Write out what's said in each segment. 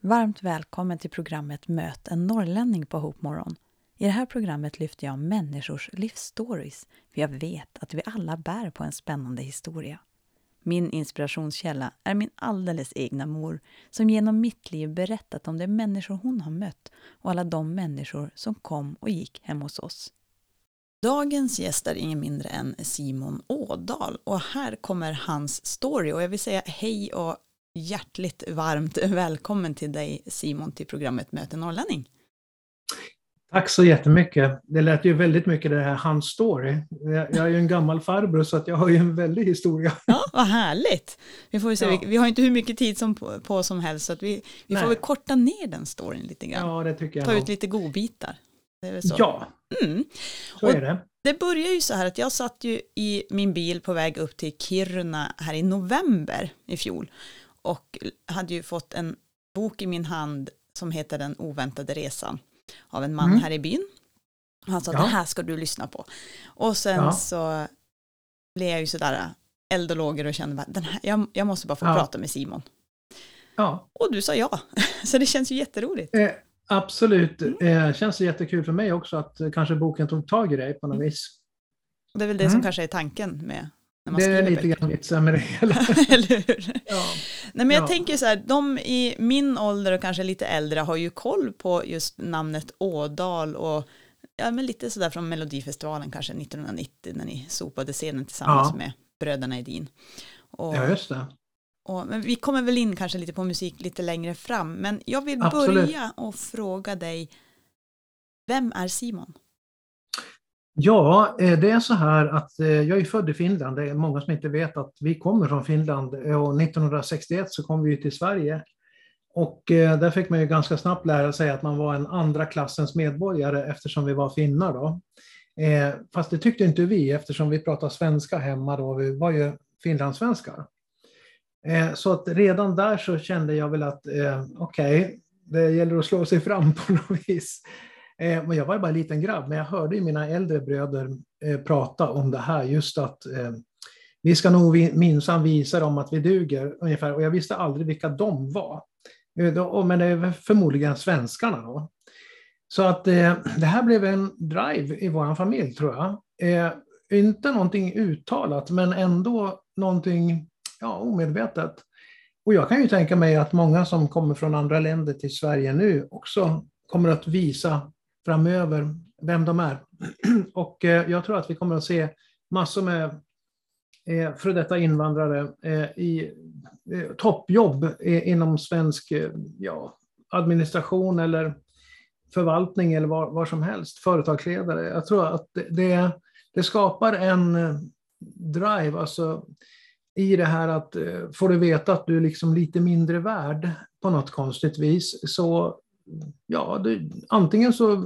Varmt välkommen till programmet Möt en norrlänning på Hopmorgon. I det här programmet lyfter jag människors livsstories, för jag vet att vi alla bär på en spännande historia. Min inspirationskälla är min alldeles egna mor som genom mitt liv berättat om de människor hon har mött och alla de människor som kom och gick hem hos oss. Dagens gäst är ingen mindre än Simon Ådal och här kommer hans story och jag vill säga hej och hjärtligt varmt välkommen till dig Simon till programmet Möte norrlänning. Tack så jättemycket. Det lät ju väldigt mycket det här hans story. Jag är ju en gammal farbror så att jag har ju en väldig historia. Ja, vad härligt. Vi, får se, ja. vi, har inte hur mycket tid som på, på som helst så att vi, vi får väl korta ner den storyn lite grann. Ja, det tycker jag. Ta ut lite godbitar. Ja, mm. så Och är det. Det börjar ju så här att jag satt ju i min bil på väg upp till Kiruna här i november i fjol och hade ju fått en bok i min hand som heter Den oväntade resan av en man mm. här i byn. Han sa, ja. det här ska du lyssna på. Och sen ja. så blev jag ju sådär eld och och kände att jag, jag måste bara få ja. prata med Simon. Ja. Och du sa ja, så det känns ju jätteroligt. Eh, absolut, mm. eh, känns jättekul för mig också att eh, kanske boken tog tag i dig på något mm. vis. Det är väl det mm. som kanske är tanken med det är lite grann vitsen med det hela. Eller hur? Ja. Nej, men jag ja. tänker så här, de i min ålder och kanske lite äldre har ju koll på just namnet Ådal och ja, men lite sådär från Melodifestivalen kanske 1990 när ni sopade scenen tillsammans ja. med bröderna Edin. Och, ja, just det. Och, men vi kommer väl in kanske lite på musik lite längre fram, men jag vill Absolut. börja och fråga dig, vem är Simon? Ja, eh, det är så här att eh, jag är född i Finland. Det är många som inte vet att vi kommer från Finland. Eh, och 1961 så kom vi till Sverige. Och där fick man ju ganska snabbt lära sig att man var en andra klassens medborgare eftersom vi var finnar. Då. Fast det tyckte inte vi eftersom vi pratade svenska hemma då. Vi var ju finlandssvenskar. Så att redan där så kände jag väl att okej, okay, det gäller att slå sig fram på något vis. Eh, jag var bara en liten grabb, men jag hörde ju mina äldre bröder eh, prata om det här, just att eh, vi ska nog minsann visa dem att vi duger, ungefär. Och jag visste aldrig vilka de var. Eh, men det är förmodligen svenskarna då. Så att eh, det här blev en drive i vår familj, tror jag. Eh, inte någonting uttalat, men ändå någonting ja, omedvetet. Och jag kan ju tänka mig att många som kommer från andra länder till Sverige nu också kommer att visa framöver, vem de är. Och eh, jag tror att vi kommer att se massor med eh, före detta invandrare eh, i toppjobb inom svensk ja, administration eller förvaltning eller var, var som helst, företagsledare. Jag tror att det, det skapar en drive, alltså i det här att får du veta att du är liksom lite mindre värd på något konstigt vis, så ja, du, antingen så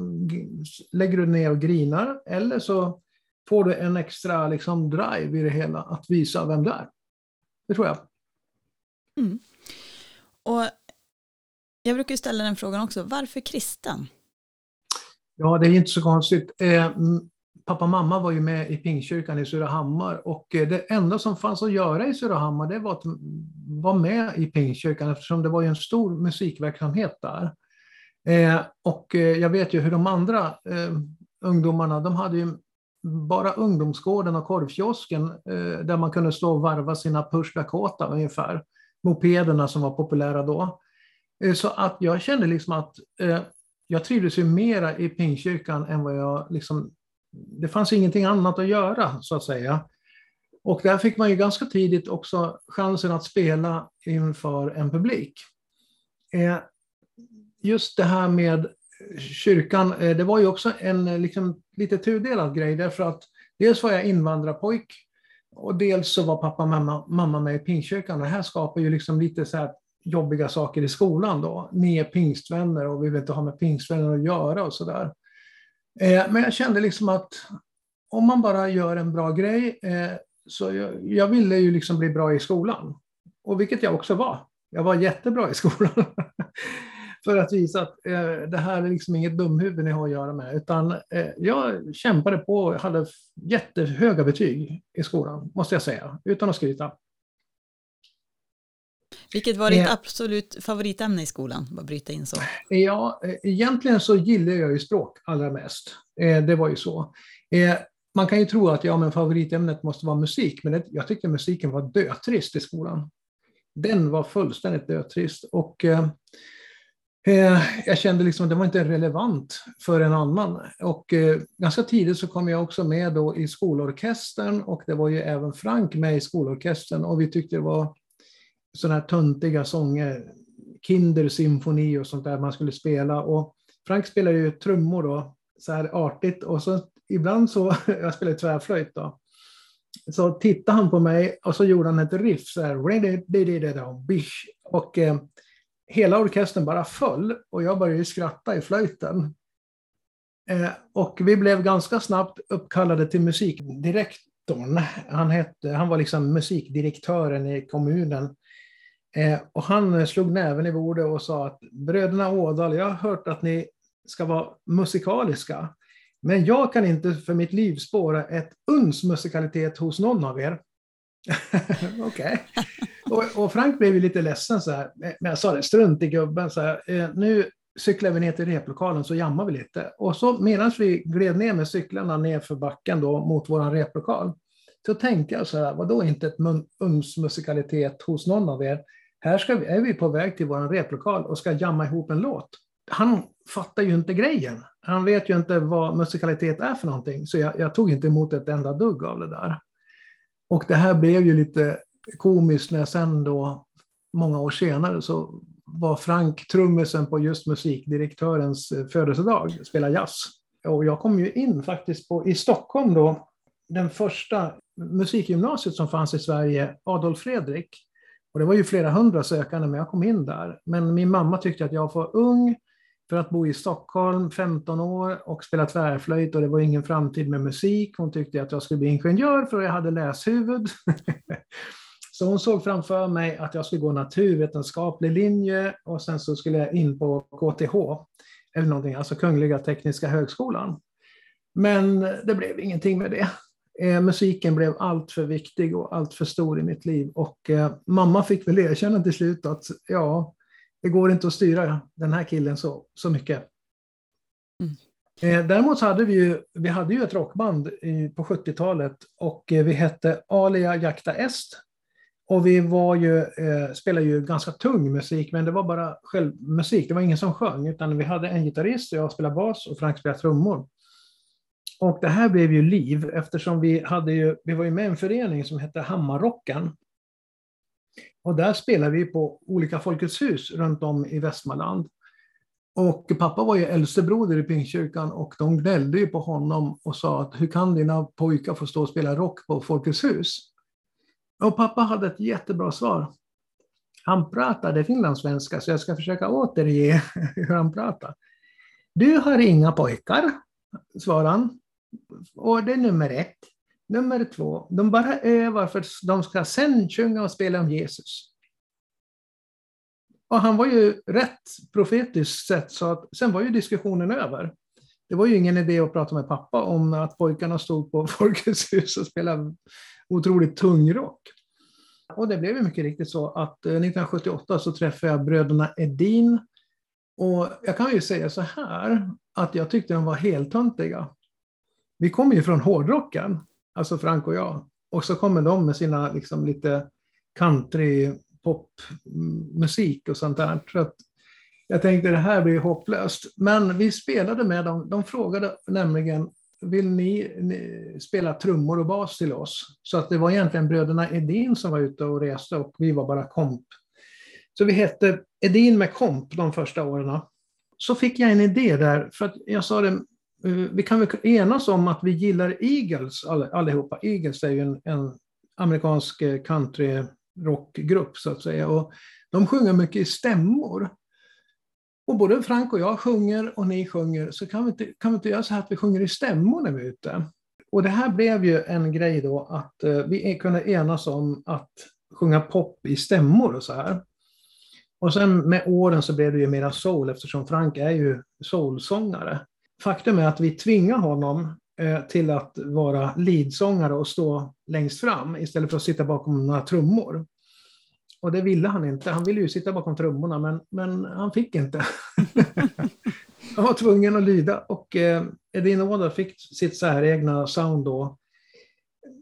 lägger du ner och grinar eller så får du en extra liksom, drive i det hela att visa vem du är. Det tror jag. Mm. Och jag brukar ställa den frågan också, varför kristen? Ja, det är inte så konstigt. Eh, pappa och mamma var ju med i Pingstkyrkan i Surahammar och eh, det enda som fanns att göra i Surahammar det var att vara med i Pingstkyrkan eftersom det var ju en stor musikverksamhet där. Eh, och eh, jag vet ju hur de andra eh, ungdomarna, de hade ju bara ungdomsgården och korvkiosken eh, där man kunde stå och varva sina Push Dakota ungefär, mopederna som var populära då. Eh, så att jag kände liksom att eh, jag trivdes ju mera i Pingstkyrkan än vad jag liksom, det fanns ingenting annat att göra så att säga. Och där fick man ju ganska tidigt också chansen att spela inför en publik just det här med kyrkan, eh, det var ju också en eh, liksom, lite tudelad grej därför att dels var jag invandrarpojk och dels så var pappa och mamma, mamma med i pingstkyrkan. Det här skapar ju liksom lite så här jobbiga saker i skolan då. Ni är pingstvänner och vi vill inte ha med pingstvänner att göra och sådär. Eh, men jag kände liksom att om man bara gör en bra grej eh, så jag, jag, ville ju liksom bli bra i skolan. Och vilket jag också var. Jag var jättebra i skolan. För att visa att eh, det här är liksom inget dumhuvud ni har att göra med. Utan eh, jag kämpade på och hade jättehöga betyg i skolan, måste jag säga, utan att skryta. Vilket var ditt eh, absolut favoritämne i skolan? Bara bryta in så. Ja, eh, egentligen så gillar jag ju språk allra mest. Eh, det var ju så. Man kan ju tro att ja, men favoritämnet måste vara musik, men jag tyckte musiken var dötrist i skolan. Den var fullständigt dötrist. Och, Eh, jag kände liksom att det var inte relevant för en annan. Och, eh, ganska tidigt så kom jag också med då i skolorkestern och det var ju även Frank med i skolorkestern och vi tyckte det var sådana här töntiga sånger, Kindersymfoni och sånt där man skulle spela. Och Frank spelade ju trummor då, så här artigt och så ibland så, jag spelade tvärflöjt då, så tittade han på mig och så gjorde han ett riff så här, och eh, hela orkestern bara föll och jag började skratta i flöjten. Eh, och vi blev ganska snabbt uppkallade till musikdirektorn. Han, hette, han var liksom musikdirektören i kommunen. Eh, och han slog näven i bordet och sa att bröderna Ådal, jag har hört att ni ska vara musikaliska. Men jag kan inte för mitt liv spåra ett uns musikalitet hos någon av er. Okej. Okay. Och, och, Frank blev ju lite ledsen så här. Men jag sa det, strunt i gubben. Så här, eh, nu cyklar vi ner till replokalen så jammar vi lite. Och så medan vi gled ner med cyklarna ner för backen då mot vår replokal. Så tänkte jag så här, vadå inte ett uns musikalitet hos någon av er? Här ska vi, är vi på väg till vår replokal och ska jamma ihop en låt. Han fattar ju inte grejen. Han vet ju inte vad musikalitet är för någonting, så jag, jag, tog inte emot ett enda dugg av det där. Och det här blev ju lite komiskt när sen då, många år senare, så var Frank trummisen på just musikdirektörens eh, födelsedag, spela jazz. Och jag kom ju in faktiskt på, i Stockholm då, den första musikgymnasiet som fanns i Sverige, Adolf Fredrik. Och det var ju flera hundra sökande, men jag kom in där. Men min mamma tyckte att jag var för ung för att bo i Stockholm, 15 år, och spela tvärflöjt och det var ingen framtid med musik. Hon tyckte att jag skulle bli ingenjör för jag hade läshuvud. så hon såg framför mig att jag skulle gå naturvetenskaplig linje och sen så skulle jag in på KTH, eller någonting, alltså Kungliga Tekniska Högskolan. Men det blev ingenting med det. Eh, musiken blev allt för viktig och allt för stor i mitt liv. Och eh, mamma fick väl erkänna till slut att ja, det går inte att styra den här killen så, så mycket. Mm. Eh, däremot så hade vi ju, vi hade ju ett rockband i, på 70-talet och eh, vi hette Alia Jakta Est. Och vi var ju, eh, spelade ju ganska tung musik, men det var bara självmusik. Det var ingen som sjöng, utan vi hade en gitarrist, jag spelade bas och Frank spelade trummor. Och det här blev ju liv eftersom vi, hade ju, vi var ju med i en förening som hette Hammarrocken. Och där spelade vi på olika Folkets hus runt om i Västmanland. Och pappa var ju äldstebroder i Pingstkyrkan och de gnällde ju på honom och sa att hur kan dina pojkar få stå och spela rock på Folkets hus? Och pappa hade ett jättebra svar. Han pratade finlandssvenska så jag ska försöka återge hur han pratade. Du har inga pojkar, svarade han. Och det är nummer ett. Nummer två, de bara övar för de ska sen sjunga och spela om Jesus. Och han var ju rätt profetiskt sett, så att sen var ju diskussionen över. Det var ju ingen idé att prata med pappa om att pojkarna stod på Folkets hus och spelade otroligt tung rock. Och det blev ju mycket riktigt så att eh, 1978 så träffade jag bröderna Edin. Och jag kan ju säga så här, att jag tyckte de var helt töntiga. Vi kommer ju från hårdrocken alltså Frank och jag. Och så kommer de med sina liksom, lite country popmusik och sånt där. Så att jag tänkte det här blir hopplöst. Men vi spelade med dem. De frågade nämligen, vill ni, ni, spela trummor och bas till oss? Så att det var egentligen bröderna Edin som var ute och reste och vi var bara komp. Så vi hette Edin med komp de första åren. Så fick jag en idé där, för att jag sa det, Eh, vi kan väl enas om att vi gillar Eagles allihopa. Eagles är ju en, en amerikansk eh, countryrockgrupp så att säga. Och de sjunger mycket i stämmor. Och både Frank och jag sjunger och ni sjunger, så kan vi inte, kan vi inte göra så här att vi sjunger i stämmor när vi är ute? och det här blev ju en grej då att eh, vi kunde enas om att sjunga pop i stämmor och så här. Och sen med åren så blev det ju mera soul eftersom Frank är ju soulsångare. Faktum är att vi tvingar honom eh, till att vara leadsångare och stå längst fram istället för att sitta bakom några trummor. Och det ville han inte. Han ville ju sitta bakom trummorna men, men han fick inte. han var tvungen att lyda och eh, Edin Oda fick sitt säregna sound då.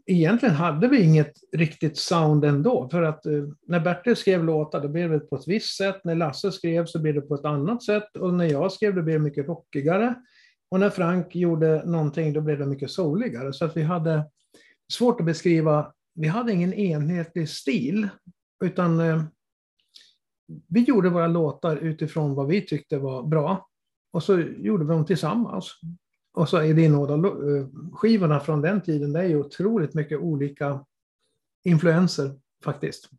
Egentligen hade vi inget riktigt sound ändå, för att eh, när Bertil skrev låtar då blev det på ett visst sätt, när Lasse skrev så blev det på ett annat sätt och när jag skrev då blev det mycket rockigare. Och när Frank gjorde någonting då blev det mycket souligare. Så att vi hade svårt att beskriva, vi hade ingen enhetlig stil, utan eh, vi gjorde våra låtar utifrån vad vi tyckte var bra. Och så gjorde vi dem tillsammans. Och så är det inåda, eh, skivorna från den tiden, det är ju otroligt mycket olika influenser faktiskt.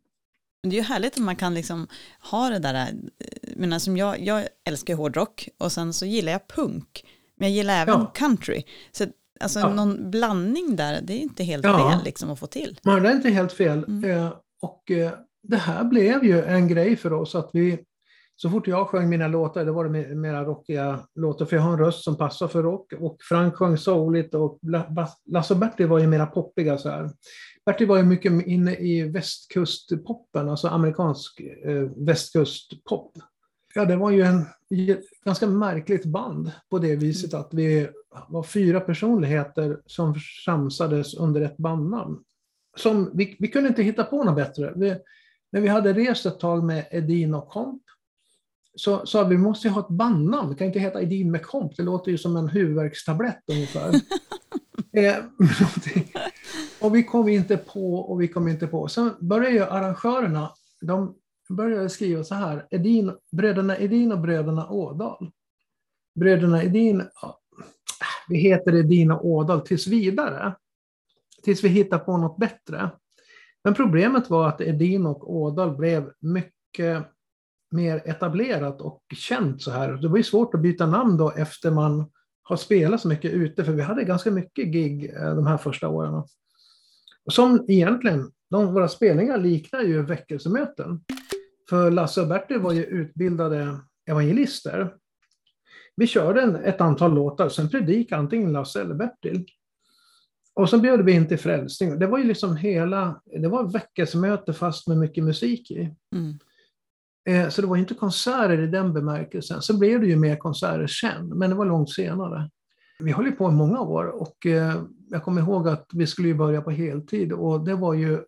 Det är ju härligt att man kan liksom ha det där, eh, men som jag, jag älskar hårdrock och sen så gillar jag punk, men jag gillar även ja. country. Så alltså ja. någon blandning där, det är inte helt ja. fel liksom att få till. Nej, det är inte helt fel. Mm. och det här blev ju en grej för oss att vi så fort jag sjöng mina låtar, det var det mera rockiga låtar, för jag har en röst som passar för rock. Och Frank sjöng souligt och Lasse och Bertil var ju mera poppiga. Så här. Bertil var ju mycket inne i västkustpoppen, alltså amerikansk eh, västkustpop. Ja, det var ju en ganska märkligt band på det viset att vi var fyra personligheter som samsades under ett bandnamn. Som, vi, vi kunde inte hitta på något bättre. Vi, när vi hade rest ett tag med Edin och Komp så sa vi, vi måste ha ett bandnamn. Det kan inte heta Edin med komp. Det låter ju som en huvudvärkstablett ungefär. eh, och vi kom inte på och vi kom inte på. Sen började ju arrangörerna, de började skriva så här, Edin, bröderna Edin och bröderna Ådal. Bröderna Edin, vi heter Edin och Ådal tills vidare. Tills vi hittar på något bättre. Men problemet var att Edin och Ådal blev mycket mer etablerat och känt så här. Det var ju svårt att byta namn då efter man har spelat så mycket ute, för vi hade ganska mycket gig eh, de här första åren. Som egentligen, de, våra spelningar liknar ju väckelsemöten. För Lasse och Bertil var ju utbildade evangelister. Vi körde en, ett antal låtar, sen predikade antingen Lasse eller Bertil. Och så bjöd vi in till frälsning. Det var ju liksom hela, det var väckelsemöte fast med mycket musik i. Mm. Eh, så det var inte konserter i den bemärkelsen. Så blev det ju mer konserter sen, men det var långt senare. Vi höll ju på i många år och eh, jag kommer ihåg att vi skulle börja på heltid och det var ju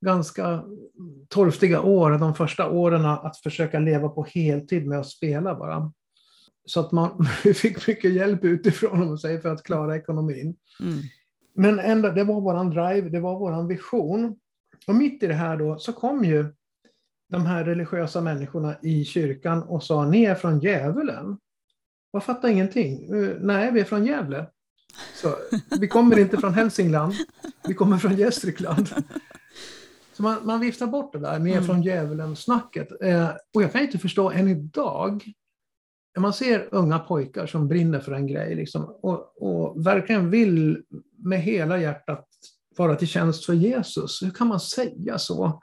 ganska torftiga år, de första åren att försöka leva på heltid med att spela bara. Så att man fick mycket hjälp utifrån om säger, för att klara ekonomin. Mm. Men ändå, det var vår drive, det var vår vision. Och mitt i det här då så kom ju de här religiösa människorna i kyrkan och sa ni är från djävulen. Jag fattar ingenting. Uh, nej, vi är från Gävle. Så, vi kommer inte från Hälsingland, vi kommer från Gästrikland. Så man, man viftar bort det där, är mm. från djävulen-snacket. Eh, och jag kan inte förstå än idag, när man ser unga pojkar som brinner för en grej liksom, och, och verkligen vill med hela hjärtat vara till tjänst för Jesus, hur kan man säga så?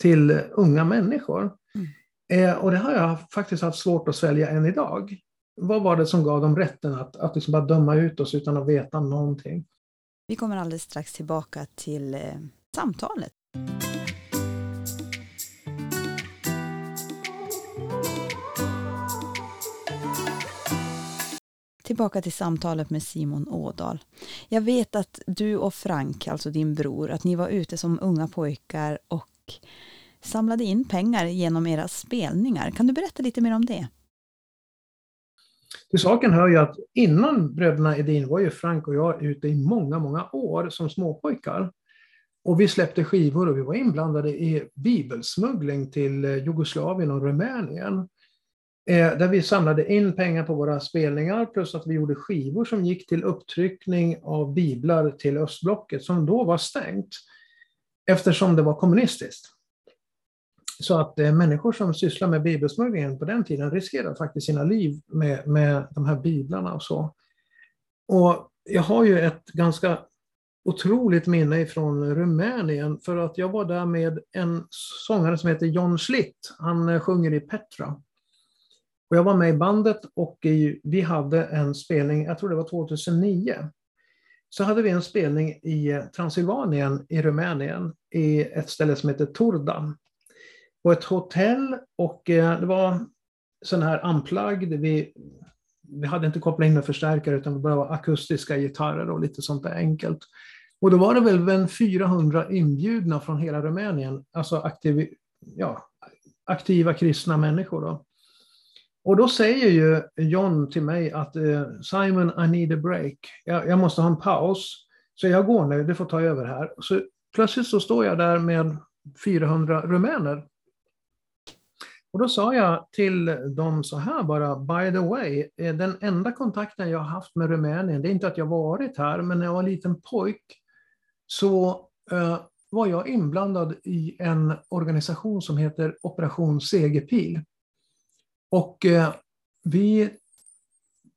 till unga människor. Mm. Eh, och det har jag faktiskt haft svårt att svälja än idag. Vad var det som gav dem rätten att, att liksom bara döma ut oss utan att veta någonting? Vi kommer alldeles strax tillbaka till eh, samtalet. Tillbaka till samtalet med Simon Ådal. Jag vet att du och Frank, alltså din bror, att ni var ute som unga pojkar och samlade in pengar genom era spelningar. Kan du berätta lite mer om det? Till saken hör ju att innan bröderna Edin var ju Frank och jag ute i många, många år som småpojkar. Och vi släppte skivor och vi var inblandade i bibelsmuggling till eh, Jugoslavien och Rumänien. Eh, där vi samlade in pengar på våra spelningar plus att vi gjorde skivor som gick till upptryckning av biblar till östblocket som då var stängt eftersom det var kommunistiskt. Så att eh, människor som sysslar med bibelsmugglingen på den tiden riskerade faktiskt sina liv med, med de här biblarna och så. Och jag har ju ett ganska otroligt minne från Rumänien för att jag var där med en sångare som heter John Schlitt. Han eh, sjunger i Petra. Och jag var med i bandet och vi hade en spelning, jag tror det var 2009. Så hade vi en spelning i Transylvanien i Rumänien, i ett ställe som heter Torda. På ett hotell och eh, det var sån här unplugged. Vi, vi hade inte kopplat in några förstärkare utan det bara akustiska gitarrer och lite sånt där enkelt. Och då var det väl 400 inbjudna från hela Rumänien, alltså aktiv, ja, aktiva kristna människor. Då. Och då säger ju John till mig att eh, Simon, I need a break. Jag, jag, måste ha en paus. Så jag går nu, du får ta över här. Så plötsligt så står jag där med 400 rumäner. Och då sa jag till dem så här bara, by the way, eh, den enda kontakten jag har haft med Rumänien, det är inte att jag varit här, men när jag var liten pojk så eh, var jag inblandad i en organisation som heter Operation Segerpil. Och eh, vi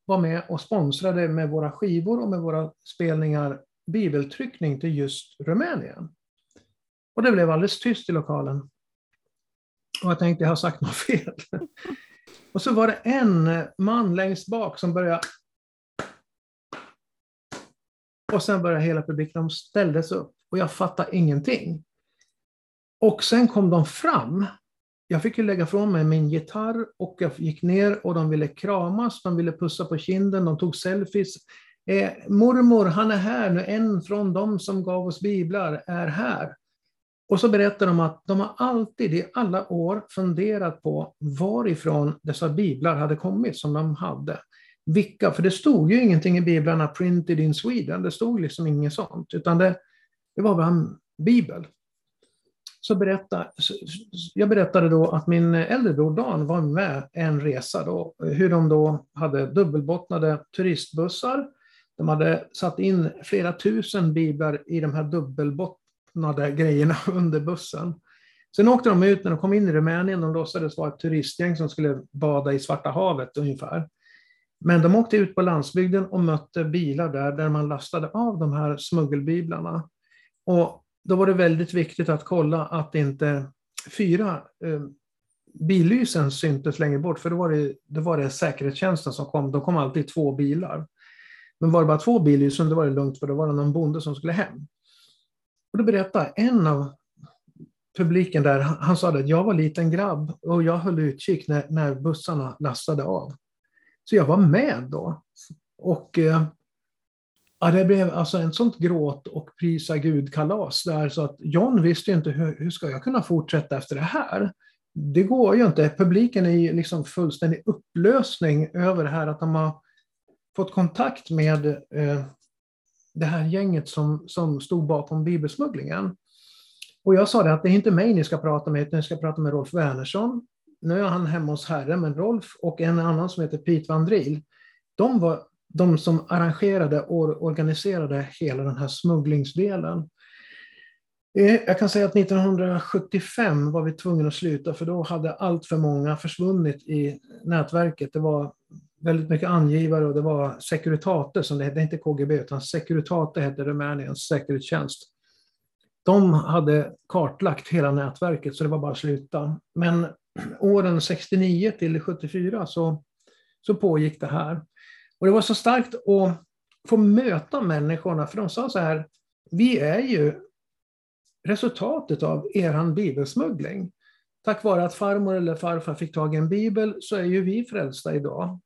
var med och sponsrade med våra skivor och med våra spelningar bibeltryckning till just Rumänien. Och det blev alldeles tyst i lokalen. Och jag tänkte, jag har sagt något fel. Och så var det en man längst bak som började och sen började hela publiken, de ställdes upp och jag fattade ingenting. Och sen kom de fram. Jag fick ju lägga från mig min gitarr och jag gick ner och de ville kramas, de ville pussa på kinden, de tog selfies. Eh, mormor, han är här nu, en från dem som gav oss biblar är här. Och så berättar de att de har alltid i alla år funderat på varifrån dessa biblar hade kommit som de hade vilka, för det stod ju ingenting i biblarna printed in Sweden, det stod liksom inget sånt, utan det, det var bara en bibel. Så berätta, jag berättade då att min äldre bror Dan var med en resa då, hur de då hade dubbelbottnade turistbussar. De hade satt in flera tusen biblar i de här dubbelbottnade grejerna under bussen. Sen åkte de ut när de kom in i Rumänien, de låtsades vara ett turistgäng som skulle bada i Svarta havet ungefär. Men de åkte ut på landsbygden och mötte bilar där, där man lastade av de här smuggelbiblarna. Och då var det väldigt viktigt att kolla att inte fyra eh, billysen syntes längre bort, för då var, det, då var det säkerhetstjänsten som kom. De kom alltid två bilar. Men var det bara två billysen, då var det lugnt, för då var det någon bonde som skulle hem. Och då berättade en av publiken där, han sa att jag var liten grabb och jag höll utkik när, när bussarna lastade av. Så jag var med då. Och eh, ja, det blev alltså en sånt gråt och prisa Gud-kalas där så att John visste inte hur, hur ska jag kunna fortsätta efter det här. Det går ju inte. Publiken är i liksom fullständig upplösning över det här att de har fått kontakt med eh, det här gänget som, som stod bakom bibelsmugglingen. Och jag sa det att det är inte mig ni ska prata med, utan ni ska prata med Rolf Wernersson nu är han hemma hos Herren, men Rolf och en annan som heter Pete Vandril, de var de som arrangerade och organiserade hela den här smugglingsdelen. Eh, jag kan säga att 1975 var vi tvungna att sluta för då hade allt för många försvunnit i nätverket. Det var väldigt mycket angivare och det var Securitate som det hette, inte KGB utan Securitate hette Rumäniens säkerhetstjänst. De hade kartlagt hela nätverket så det var bara att sluta. Men åren 69 till 74 så, så pågick det här. Och det var så starkt att få möta människorna, för de sa så här, vi är ju resultatet av er bibelsmuggling. Tack vare att farmor eller farfar fick tag i en bibel så är ju vi frälsta idag.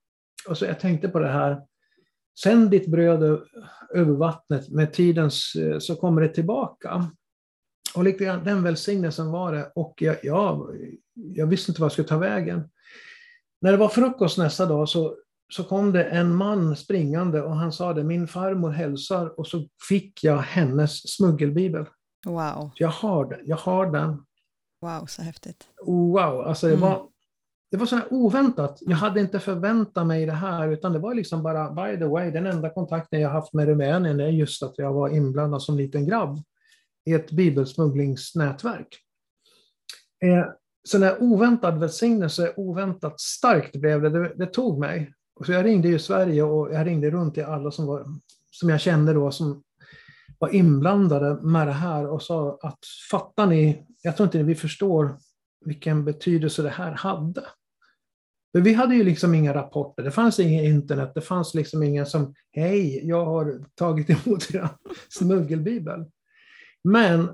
Och så jag tänkte på det här, sänd ditt bröd över vattnet, med tiden eh, så kommer det tillbaka. Och lite den välsignelsen var det. Och jag, jag jag visste inte vad jag skulle ta vägen. När det var frukost nästa dag så, så kom det en man springande och han sa det, min farmor hälsar och så fick jag hennes smuggelbibel. Wow. Jag har den. Jag har den. Wow, så häftigt. Wow, alltså det mm. var, det var så oväntat. Jag hade inte förväntat mig det här, utan det var liksom bara, by the way, den enda kontakten jag haft med Rumänien är just att jag var inblandad som liten grabb i ett bibelsmugglingsnätverk. Eh, så när oväntad välsignelse, oväntat starkt blev det, det, det tog mig. Så jag ringde ju Sverige och jag ringde runt till alla som, var, som jag kände då som var inblandade med det här och sa att fattar ni, jag tror inte vi förstår vilken betydelse det här hade. För vi hade ju liksom inga rapporter, det fanns inget internet, det fanns liksom ingen som hej, jag har tagit emot er smuggelbibel. Men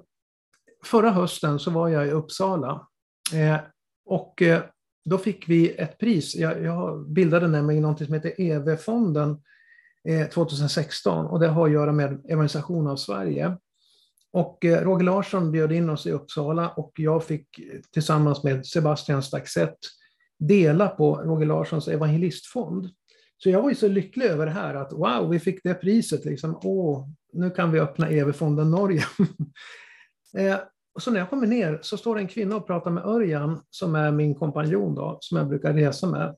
förra hösten så var jag i Uppsala Eh, och eh, då fick vi ett pris. Jag, jag bildade nämligen något som heter EV-fonden 2016 eh, och det har att göra med evangelisation av Sverige. Och Roger Larsson bjöd in oss i Uppsala och jag fick tillsammans med Sebastian Staxett dela på Roger Larssons evangelistfond. Så jag var ju så lycklig över det här att wow, vi fick det priset. Liksom. Åh, nu kan vi öppna EV-fonden Norge. och så när jag kommer ner så står en kvinna och pratar med Örjan, som är min kompanjon då, som jag brukar resa med.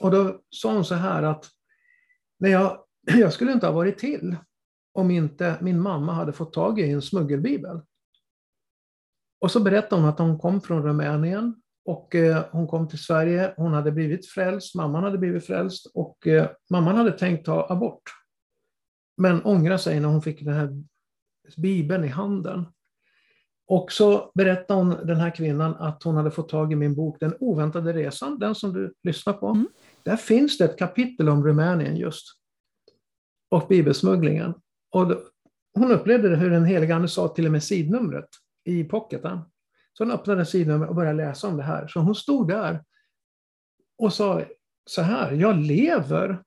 Och då sa hon så här att när jag, jag skulle inte ha varit till om inte min mamma hade fått tag i en smuggelbibel. Och så berättade hon att hon kom från Rumänien och eh, hon kom till Sverige. Hon hade blivit frälst, mamman hade blivit frälst och eh, mamman hade tänkt ta abort. Men ångrade sig när hon fick den här bibeln i handen. Och så berättade hon, den här kvinnan, att hon hade fått tag i min bok Den oväntade resan, den som du lyssnar på. Mm. Där finns det ett kapitel om Rumänien just. Och bibelsmugglingen. Och då, hon upplevde det hur den helige Ande sa till och med sidnumret i pocketen. Så hon öppnade sidnumret och började läsa om det här. Så hon stod där och sa så här, jag lever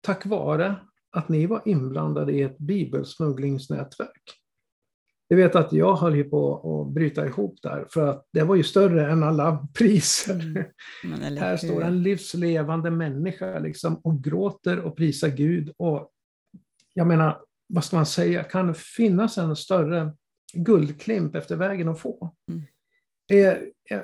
tack vare att ni var inblandade i ett bibelsmugglingsnätverk. Jag vet att jag höll ju på att bryta ihop där, för att det var ju större än alla priser. Mm. Här står en livslevande människa liksom, och gråter och prisar Gud. Och jag menar, vad ska man säga, kan det finnas en större guldklimp efter vägen att få? Mm.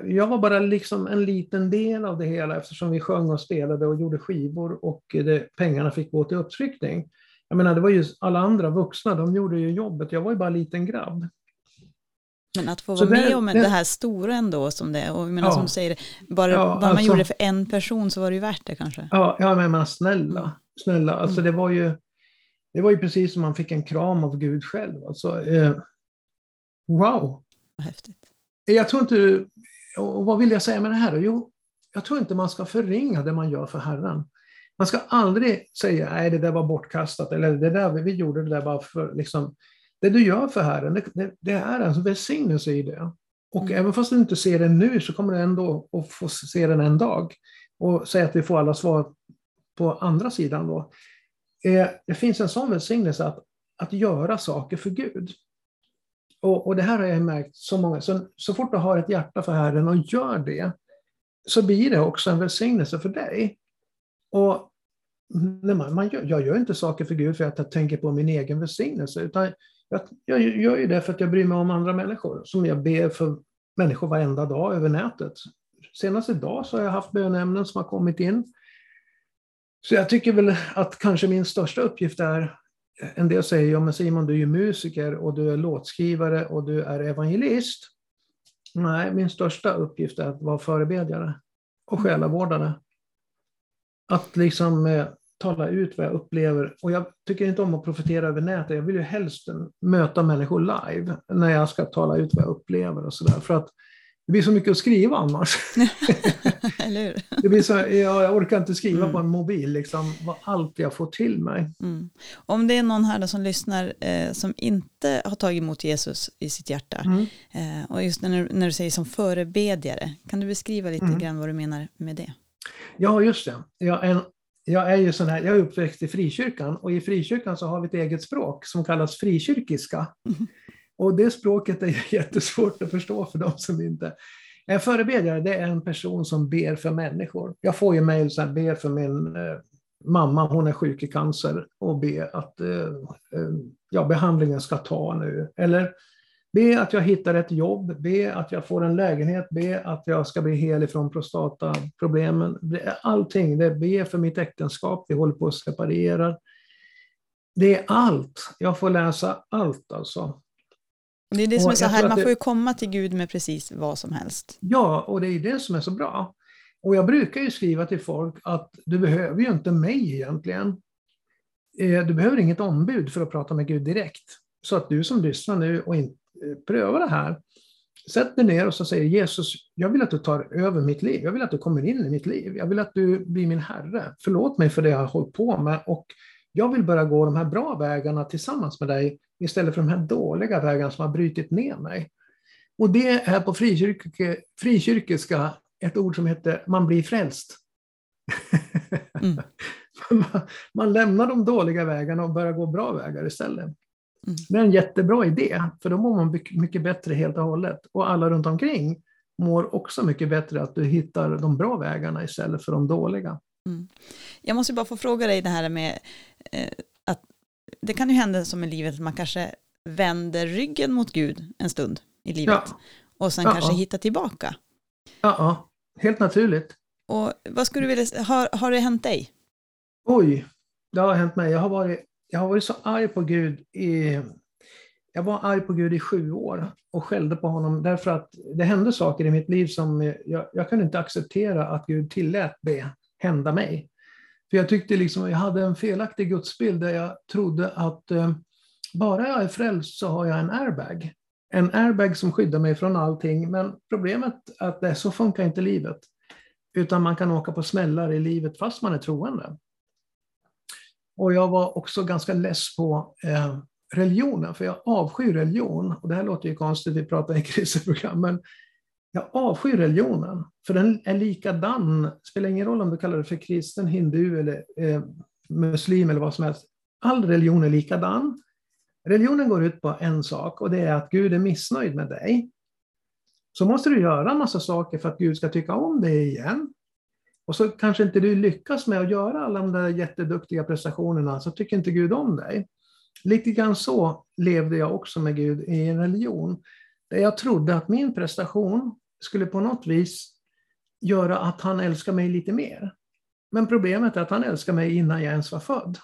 Jag var bara liksom en liten del av det hela eftersom vi sjöng och spelade och gjorde skivor och det, pengarna fick gå till upptryckning. Jag menar, det var ju alla andra vuxna, de gjorde ju jobbet. Jag var ju bara en liten grabb. Men att få vara det, med om det, det, här stora ändå som det och jag menar, ja, som du säger, bara, ja, bara man alltså, gjorde det för en person så var det ju värt det kanske. Ja, ja men snälla, snälla, alltså mm. det var ju det var ju precis som man fick en kram av Gud själv. Alltså, eh, wow! Häftigt. Jag tror inte, och vad vill jag säga med det här? Jo, jag tror inte man ska förringa det man gör för Herren. Man ska aldrig säga nej det där var bortkastat eller det där, vi gjorde det där bara för liksom, det du gör för Herren, det, det, det är en välsignelse i det. Och mm. även fast du inte ser den nu så kommer du ändå att få se den en dag. Och säga att vi får alla svar på andra sidan då. Eh, det finns en sån välsignelse att, att göra saker för Gud. Och, och det här har jag märkt så många, så, så fort du har ett hjärta för Herren och gör det, så blir det också en välsignelse för dig. Och när man, man gör, jag gör inte saker för Gud för att jag tänker på min egen välsignelse, utan jag, jag gör ju det för att jag bryr mig om andra människor, som jag ber för människor varenda dag över nätet. Senast idag så har jag haft bönämnen som har kommit in. Så jag tycker väl att kanske min största uppgift är, en del säger ja men Simon du är ju musiker och du är låtskrivare och du är evangelist. Nej, min största uppgift är att vara förebedjare och själavårdare. Att liksom eh, tala ut vad jag upplever. Och jag tycker inte om att profetera över nätet. Jag vill ju helst möta människor live när jag ska tala ut vad jag upplever och sådär. För att det blir så mycket att skriva annars. Det blir så, jag orkar inte skriva mm. på en mobil, liksom, allt jag får till mig. Mm. Om det är någon här som lyssnar eh, som inte har tagit emot Jesus i sitt hjärta, mm. eh, och just när, när du säger som förebedjare, kan du beskriva lite mm. grann vad du menar med det? Ja, just det. Jag är, jag är ju sån här, jag är uppväxt i frikyrkan och i frikyrkan så har vi ett eget språk som kallas frikyrkiska. Mm. Och det språket är jättesvårt att förstå för de som inte... En förebedjare det är en person som ber för människor. Jag får ju mejl som ber för min eh, mamma, hon är sjuk i cancer, och ber att eh, eh, ja, behandlingen ska ta nu. Eller be att jag hittar ett jobb, be att jag får en lägenhet, be att jag ska bli hel ifrån prostataproblemen. Allting, det är be för mitt äktenskap, vi håller på att separera. Det är allt. Jag får läsa allt alltså. Det är det som är så här, man får ju komma till Gud med precis vad som helst. Ja, och det är det som är så bra. Och jag brukar ju skriva till folk att du behöver ju inte mig egentligen. Eh, du behöver inget ombud för att prata med Gud direkt. Så att du som lyssnar nu och inte prövar det här, sätt dig ner och så säger Jesus, jag vill att du tar över mitt liv. Jag vill att du kommer in i mitt liv. Jag vill att du blir min Herre. Förlåt mig för det jag har hållit på med och jag vill börja gå de här bra vägarna tillsammans med dig istället för de här dåliga vägarna som har brutit ner mig. Och det är på frikyrke, frikyrkiska ett ord som heter man blir frälst. Mm. man, man, lämnar de dåliga vägarna och börjar gå bra vägar istället. Mm. Är en jättebra idé, för då mår man mycket bättre helt och hållet. Och alla runt omkring mår också mycket bättre att du hittar de bra vägarna istället för de dåliga. Mm. Jag måste bara få fråga dig det här med eh, att det kan ju hända som i livet att man kanske vänder ryggen mot Gud en stund i livet ja. och sen ja, kanske ja. hittar tillbaka. Ja, helt naturligt. Och vad skulle du vilja, har, har det hänt dig? Oj, det har hänt mig. Jag har varit, jag har varit så arg på Gud i jag var arg på Gud i sju år och skällde på honom därför att det hände saker i mitt liv som jag, jag kunde inte acceptera att Gud tillät det hända mig. För jag tyckte liksom jag hade en felaktig gudsbild där jag trodde att eh, bara jag är frälst så har jag en airbag. En airbag som skyddar mig från allting, men problemet är att det, så funkar inte livet. Utan man kan åka på smällar i livet fast man är troende. Och jag var också ganska less på eh, religionen, för jag avskyr religion. Och det här låter ju konstigt, vi pratar i kriseprogram, men jag avskyr religionen, för den är likadan. Det spelar ingen roll om du kallar det för kristen, hindu eller eh, muslim eller vad som helst. All religion är likadan. Religionen går ut på en sak och det är att Gud är missnöjd med dig. Så måste du göra en massa saker för att Gud ska tycka om dig igen. Och så kanske inte du lyckas med att göra alla de där jätteduktiga prestationerna, så tycker inte Gud om dig. Lite grann så levde jag också med Gud i en religion, där jag trodde att min prestation skulle på något vis göra att han älskar mig lite mer. Men problemet är att han älskar mig innan jag ens var född.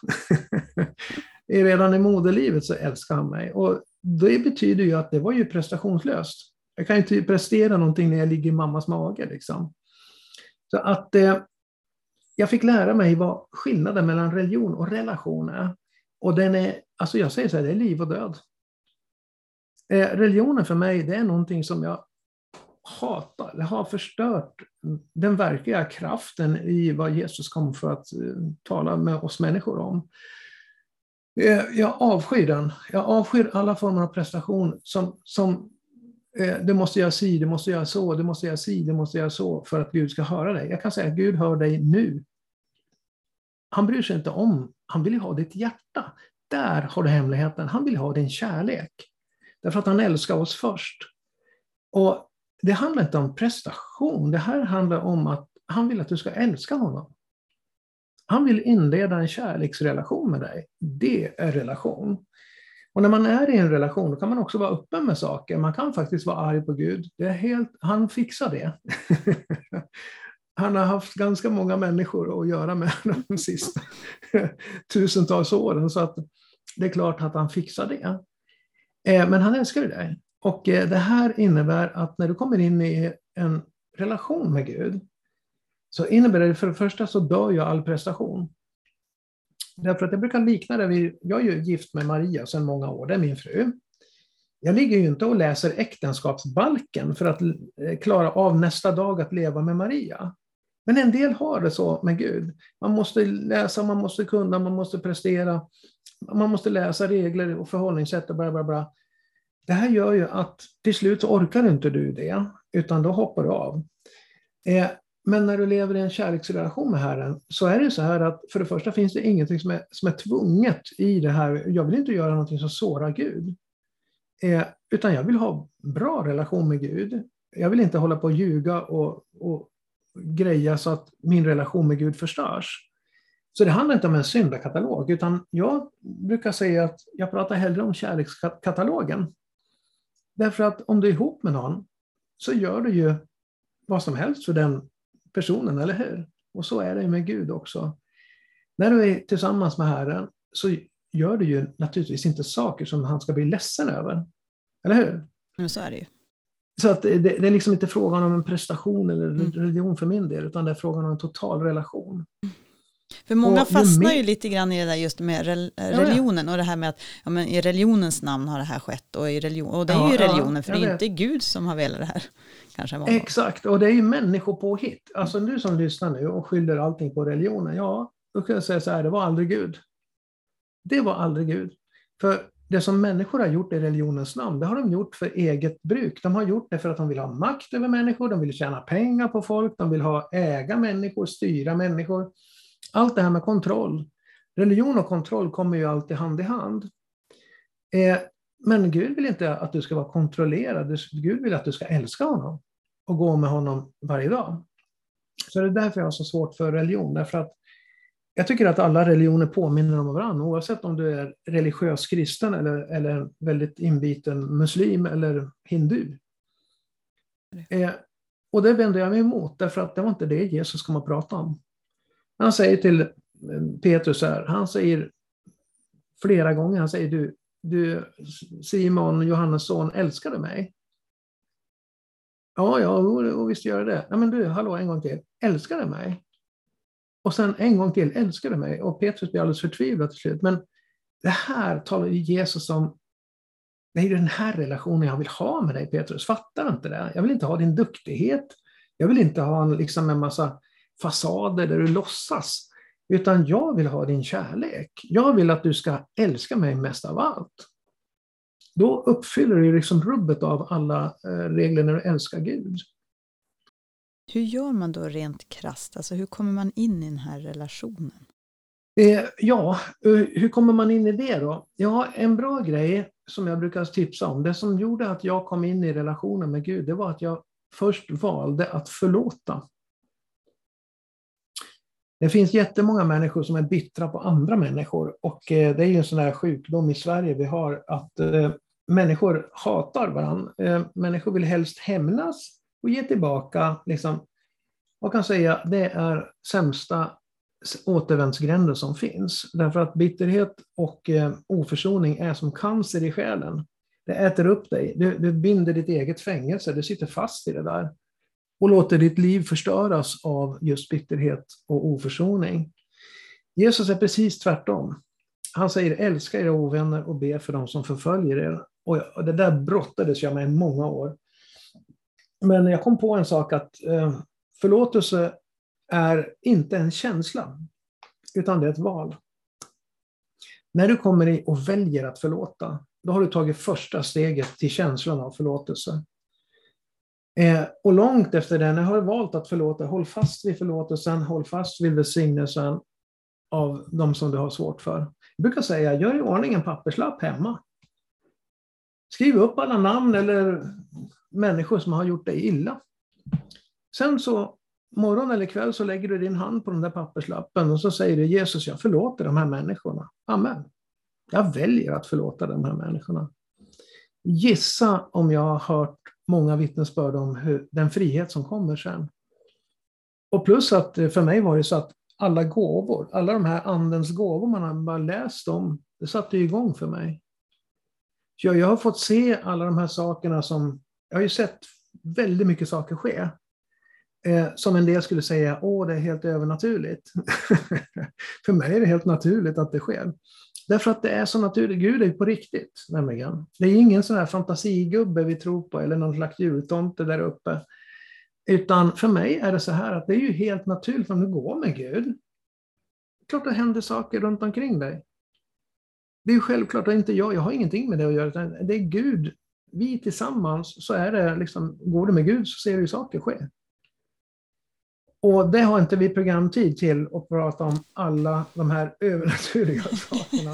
Redan i moderlivet så älskar han mig. Och det betyder ju att det var ju prestationslöst. Jag kan inte prestera någonting när jag ligger i mammas mage. Liksom. Så att eh, jag fick lära mig vad skillnaden mellan religion och relation är. Och den är, alltså jag säger så här, det är liv och död. Eh, religionen för mig, det är någonting som jag hatar, det har förstört den verkliga kraften i vad Jesus kom för att eh, tala med oss människor om. Eh, jag avskyr den. Jag avskyr alla former av prestation som, som Eh, du måste göra si, du måste göra så, du måste göra si, du måste göra så för att Gud ska höra dig. Jag kan säga att Gud hör dig nu. Han bryr sig inte om, han vill ha ditt hjärta. Där har du hemligheten. Han vill ha din kärlek. Därför att han älskar oss först. Och det handlar inte om prestation, det här handlar om att han vill att du ska älska honom. Han vill inleda en kärleksrelation med dig. Det är relation. Och när man är i en relation kan man också vara öppen med saker. Man kan faktiskt vara arg på Gud. Det är helt, han fixar det. han har haft ganska många människor att göra med de sista tusentals åren. Så att det är klart att han fixar det. Eh, men han älskar dig. Och eh, det här innebär att när du kommer in i en relation med Gud så innebär det för det första så dör ju all prestation. Därför att jag brukar likna det vid, jag är ju gift med Maria sedan många år, det är min fru. Jag ligger ju inte och läser äktenskapsbalken för att eh, klara av nästa dag att leva med Maria. Men en del har det så med Gud. Man måste läsa, man måste kunna, man måste prestera. Man måste läsa regler och förhållningssätt och bla bla bla. Det här gör ju att till slut så orkar inte du det, utan då hoppar du av. Eh, men när du lever i en kärleksrelation med Herren så är det så här att för det första finns det ingenting som är, som är tvunget i det här. Jag vill inte göra någonting som sårar Gud. Eh, utan jag vill ha bra relation med Gud. Jag vill inte hålla på och ljuga och, och greja så att min relation med Gud förstörs. Så det handlar inte om en syndakatalog, utan jag brukar säga att jag pratar hellre om kärlekskatalogen. Därför att om du är ihop med någon så gör du ju vad som helst för den personen, eller hur? Och så är det med Gud också. När du är tillsammans med Herren så gör du ju naturligtvis inte saker som han ska bli ledsen över. Eller hur? Men så är det ju. Så att det, det är liksom inte frågan om en prestation eller mm. religion för min del, utan det är frågan om en total relation. För många fastnar ju lite grann i det där just med religionen och det här med att ja, men i religionens namn har det här skett och, i religion, och det är ja, ju religionen för det är inte Gud som har velat det här. Kanske Exakt, och det är ju människopåhitt. Alltså du som lyssnar nu och skyller allting på religionen, ja, då kan jag säga så här, det var aldrig Gud. Det var aldrig Gud. För det som människor har gjort i religionens namn, det har de gjort för eget bruk. De har gjort det för att de vill ha makt över människor, de vill tjäna pengar på folk, de vill ha äga människor, styra människor. Allt det här med kontroll. Religion och kontroll kommer ju alltid hand i hand. Eh, men Gud vill inte att du ska vara kontrollerad. Gud vill att du ska älska honom och gå med honom varje dag. Så det är därför jag har så svårt för religion. Därför att jag tycker att alla religioner påminner om varandra, oavsett om du är religiös kristen eller, eller väldigt inbiten muslim eller hindu. Eh, och det vänder jag mig emot, därför att det var inte det Jesus kom att prata om. Han säger till eh, Petrus här, han säger flera gånger, han säger du, du Simon, Johannes son, älskar du mig? Ja, ja, och visst gör jag det. Ja, men du, hallå, en gång till. Älskar du mig? Och sen en gång till, älskar du mig? Och Petrus blir alldeles förtvivlad till slut. Men det här talar ju Jesus om, det är ju den här relationen jag vill ha med dig Petrus. Fattar du inte det? Jag vill inte ha din duktighet. Jag vill inte ha liksom en massa fasader där du låtsas. Utan jag vill ha din kärlek. Jag vill att du ska älska mig mest av allt. Då uppfyller du liksom rubbet av alla eh, regler när du älskar Gud. Hur gör man då rent krast? Alltså hur kommer man in i den här relationen? Eh, ja, eh, hur kommer man in i det då? Ja, en bra grej som jag brukar tipsa om, det som gjorde att jag kom in i relationen med Gud, det var att jag först valde att förlåta. Det finns jättemånga människor som är bittra på andra människor och eh, det är ju en sån här sjukdom i Sverige vi har att eh, människor hatar varandra. Eh, människor vill helst hämnas och ge tillbaka. Liksom, man kan säga det är sämsta återvändsgränden som finns. Därför att bitterhet och oförsoning är som cancer i själen. Det äter upp dig, du, du binder ditt eget fängelse, du sitter fast i det där och låter ditt liv förstöras av just bitterhet och oförsoning. Jesus är precis tvärtom. Han säger älska era ovänner och be för dem som förföljer er. Och det där brottades jag med i många år. Men jag kom på en sak att eh, förlåtelse är inte en känsla, utan det är ett val. När du kommer i och väljer att förlåta, då har du tagit första steget till känslan av förlåtelse. Eh, och långt efter det, när jag har valt att förlåta, håll fast vid förlåtelsen, håll fast vid välsignelsen av de som du har svårt för. Jag brukar säga, gör i ordning en papperslapp hemma. Skriv upp alla namn eller människor som har gjort dig illa. Sen så morgon eller kväll så lägger du din hand på den där papperslappen och så säger du Jesus, jag förlåter de här människorna. Amen. Jag väljer att förlåta de här människorna. Gissa om jag har hört många vittnesbörd om hur, den frihet som kommer sen. Och plus att eh, för mig var det så att alla gåvor, alla de här andens gåvor man har bara läst om, det satte igång för mig. Jag, jag har fått se alla de här sakerna som, jag har ju sett väldigt mycket saker ske. Eh, som en del skulle säga, åh det är helt övernaturligt. för mig är det helt naturligt att det sker. Därför att det är så naturligt. Gud är ju på riktigt, nämligen. Det är ingen sån här fantasigubbe vi tror på eller någon slags jultomte där uppe. Utan för mig är det så här att det är ju helt naturligt om du går med Gud. Klart det händer saker runt omkring dig. Det är ju självklart att inte jag, jag har ingenting med det att göra, utan det är Gud. Vi tillsammans, så är det liksom, går du med Gud så ser du saker ske. Och det har inte vi programtid till att prata om alla de här övernaturliga sakerna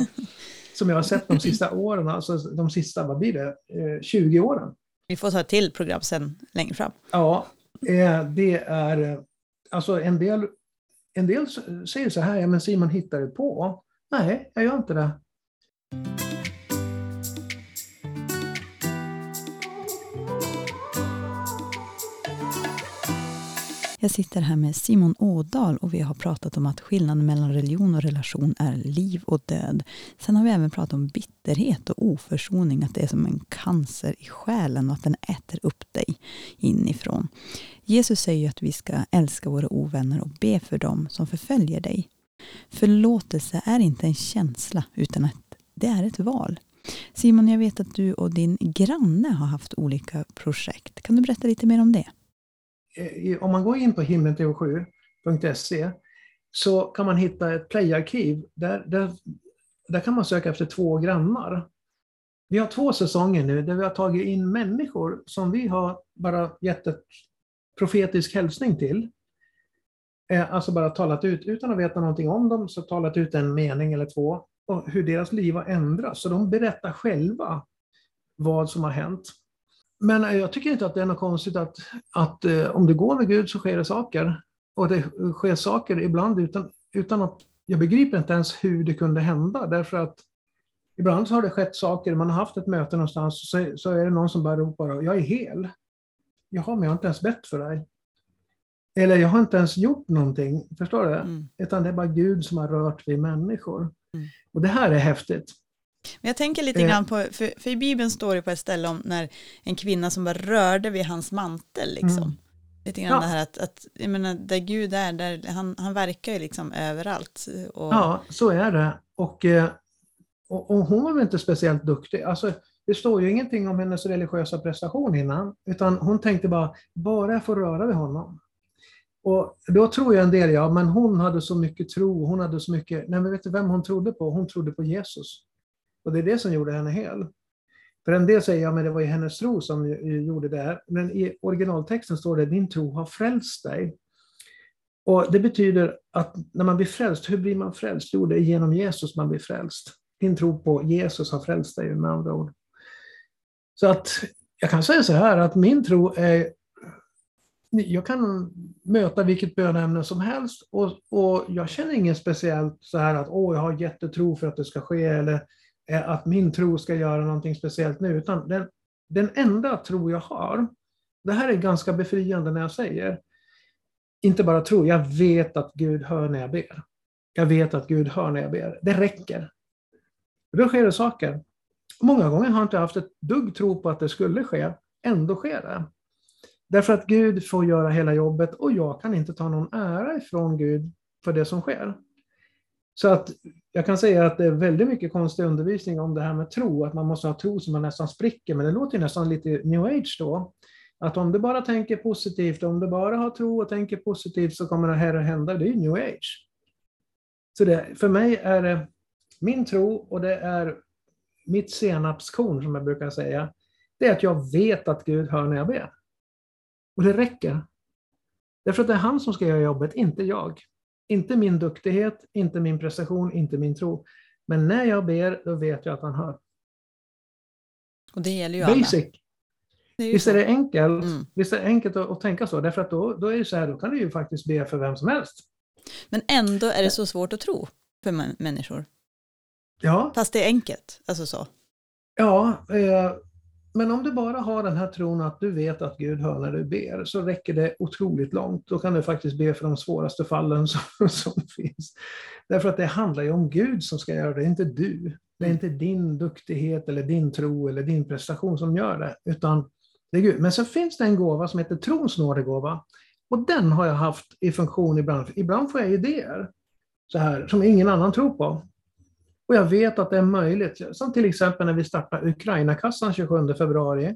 som jag har sett de sista åren, alltså de sista, vad blir det, 20 eh, åren. Vi får ta ett till program sen längre fram. Ja, eh, det är, eh, alltså en del, en del säger så här, ja men Simon hittar du på? Nej, jag gör inte det. Jag sitter här med Simon Ådal och vi har pratat om att skillnaden mellan religion och relation är liv och död. Sen har vi även pratat om bitterhet och oförsoning, att det är som en cancer i själen och att den äter upp dig inifrån. Jesus säger att vi ska älska våra ovänner och be för dem som förföljer dig. Förlåtelse är inte en känsla utan att det är ett val. Simon, jag vet att du och din granne har haft olika projekt. Kan du berätta lite mer om det? Eh, om man går in på himlen7.se så kan man hitta ett playarkiv. Där, där, där kan man söka efter två grannar. Vi har två säsonger nu där vi har tagit in människor som vi har bara gett ett profetisk hälsning till. Eh, alltså bara talat ut, utan att veta någonting om dem, så talat ut en mening eller två, och hur deras liv har ändrats. Så de berättar själva vad som har hänt. Men jag tycker inte att det är något konstigt att, att eh, om du går med Gud så sker det saker. Och det sker saker ibland utan, utan att jag begriper inte ens hur det kunde hända. Därför att ibland så har det skett saker, man har haft ett möte någonstans, så, så är det någon som bara ropar jag är hel. Jaha, men jag har inte ens bett för dig. Eller jag har inte ens gjort någonting, förstår du? Mm. Utan det är bara Gud som har rört vid människor. Mm. Och det här är häftigt. Men jag tänker lite grann på, för, för, i Bibeln står det på ett ställe om när en kvinna som bara rörde vid hans mantel liksom. Mm. Lite grann ja. det här att, att jag menar, där Gud är, där, han, han verkar ju liksom överallt. Och... Ja, så är det. Och, eh, och, och, hon var väl inte speciellt duktig. Alltså, det står ju ingenting om hennes religiösa prestation innan, utan hon tänkte bara, bara jag får röra vid honom. Och då tror jag en del, ja, men hon hade så mycket tro, hon hade så mycket, nej men vet du vem hon trodde på? Hon trodde på Jesus. Och det är det som gjorde henne hel. För en del säger, ja men det var ju hennes tro som gjorde det här. Men i originaltexten står det, din tro har frälst dig. Och det betyder att när man blir frälst, hur blir man frälst? Jo, det är genom Jesus man blir frälst. Din tro på Jesus har frälst dig med andra ord. Så att jag kan säga så här att min tro är jag kan möta vilket bönämne som helst och, och jag känner inget speciellt så här att åh, jag har jättetro för att det ska ske eller att min tro ska göra någonting speciellt nu, utan den, den enda tro jag har, det här är ganska befriande när jag säger, inte bara tro, jag vet att Gud hör när jag ber. Jag vet att Gud hör när jag ber. Det räcker. Då sker det saker. Många gånger har jag inte haft ett dugg tro på att det skulle ske, ändå sker det. Därför att Gud får göra hela jobbet och jag kan inte ta någon ära ifrån Gud för det som sker. Så att jag kan säga att det är väldigt mycket konstig undervisning om det här med tro, att man måste ha tro som man nästan spricker, men det låter nästan lite new age då. Att om du bara tänker positivt, om du bara har tro och tänker positivt så kommer det här att hända. Det är new age. Så det, för mig är det min tro och det är mitt senapskorn som jag brukar säga. Det är att jag vet att Gud hör när jag ber. Och det räcker. Därför att det är han som ska göra jobbet, inte jag. Inte min duktighet, inte min prestation, inte min tro. Men när jag ber, då vet jag att han hör. Och det gäller ju Basic. alla. Det är Visst är det enkelt, mm. Visst är det enkelt att, att, tänka så, därför att då, då är det så här, då kan du ju faktiskt be för vem som helst. Men ändå är det så svårt att tro för människor. Ja. Fast det är enkelt, alltså så. Ja, eh, men om du bara har den här tron att du vet att Gud hör när du ber, så räcker det otroligt långt. Då kan du faktiskt be för de svåraste fallen som, som finns. Därför att det handlar ju om Gud som ska göra det, inte du. Det är inte din duktighet eller din tro eller din prestation som gör det, utan det är Gud. Men så finns det en gåva som heter trons nådegåva. Och den har jag haft i funktion ibland. Ibland får jag idéer så här, som ingen annan tror på. Och jag vet att det är möjligt. Som till exempel när vi startade Ukrainakassan 27 februari.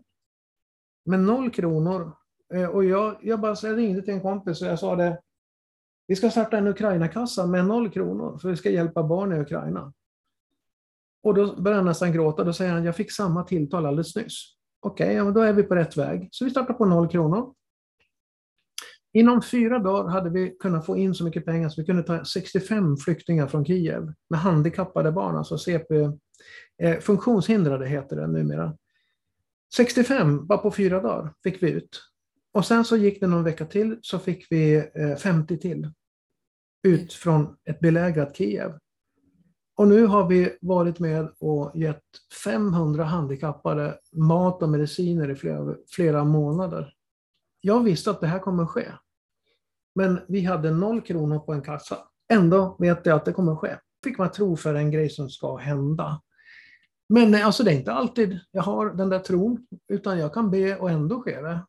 Med noll kronor. Eh, och jag, jag bara jag ringde till en kompis och jag sa det. Vi ska starta en Ukrainakassa med noll kronor för vi ska hjälpa barn i Ukraina. Och då började han nästan gråta. Då säger han, jag fick samma tilltal alldeles nyss. Okej, okay, ja, då är vi på rätt väg. Så vi startar på noll kronor. Inom fyra dagar hade vi kunnat få in så mycket pengar så vi kunde ta 65 flyktingar från Kiev med handikappade barn, alltså CP, eh, funktionshindrade heter det numera. 65 bara på fyra dagar fick vi ut. Och sen så gick det någon vecka till så fick vi eh, 50 till ut från ett belägrat Kiev. Och nu har vi varit med och gett 500 handikappade mat och mediciner i flera, flera månader jag visste att det här kommer ske. Men vi hade noll kronor på en kassa. Ändå vet jag att det kommer ske. Fick man tro för en grej som ska hända. Men alltså det är inte alltid jag har den där tron, utan jag kan be och ändå sker det.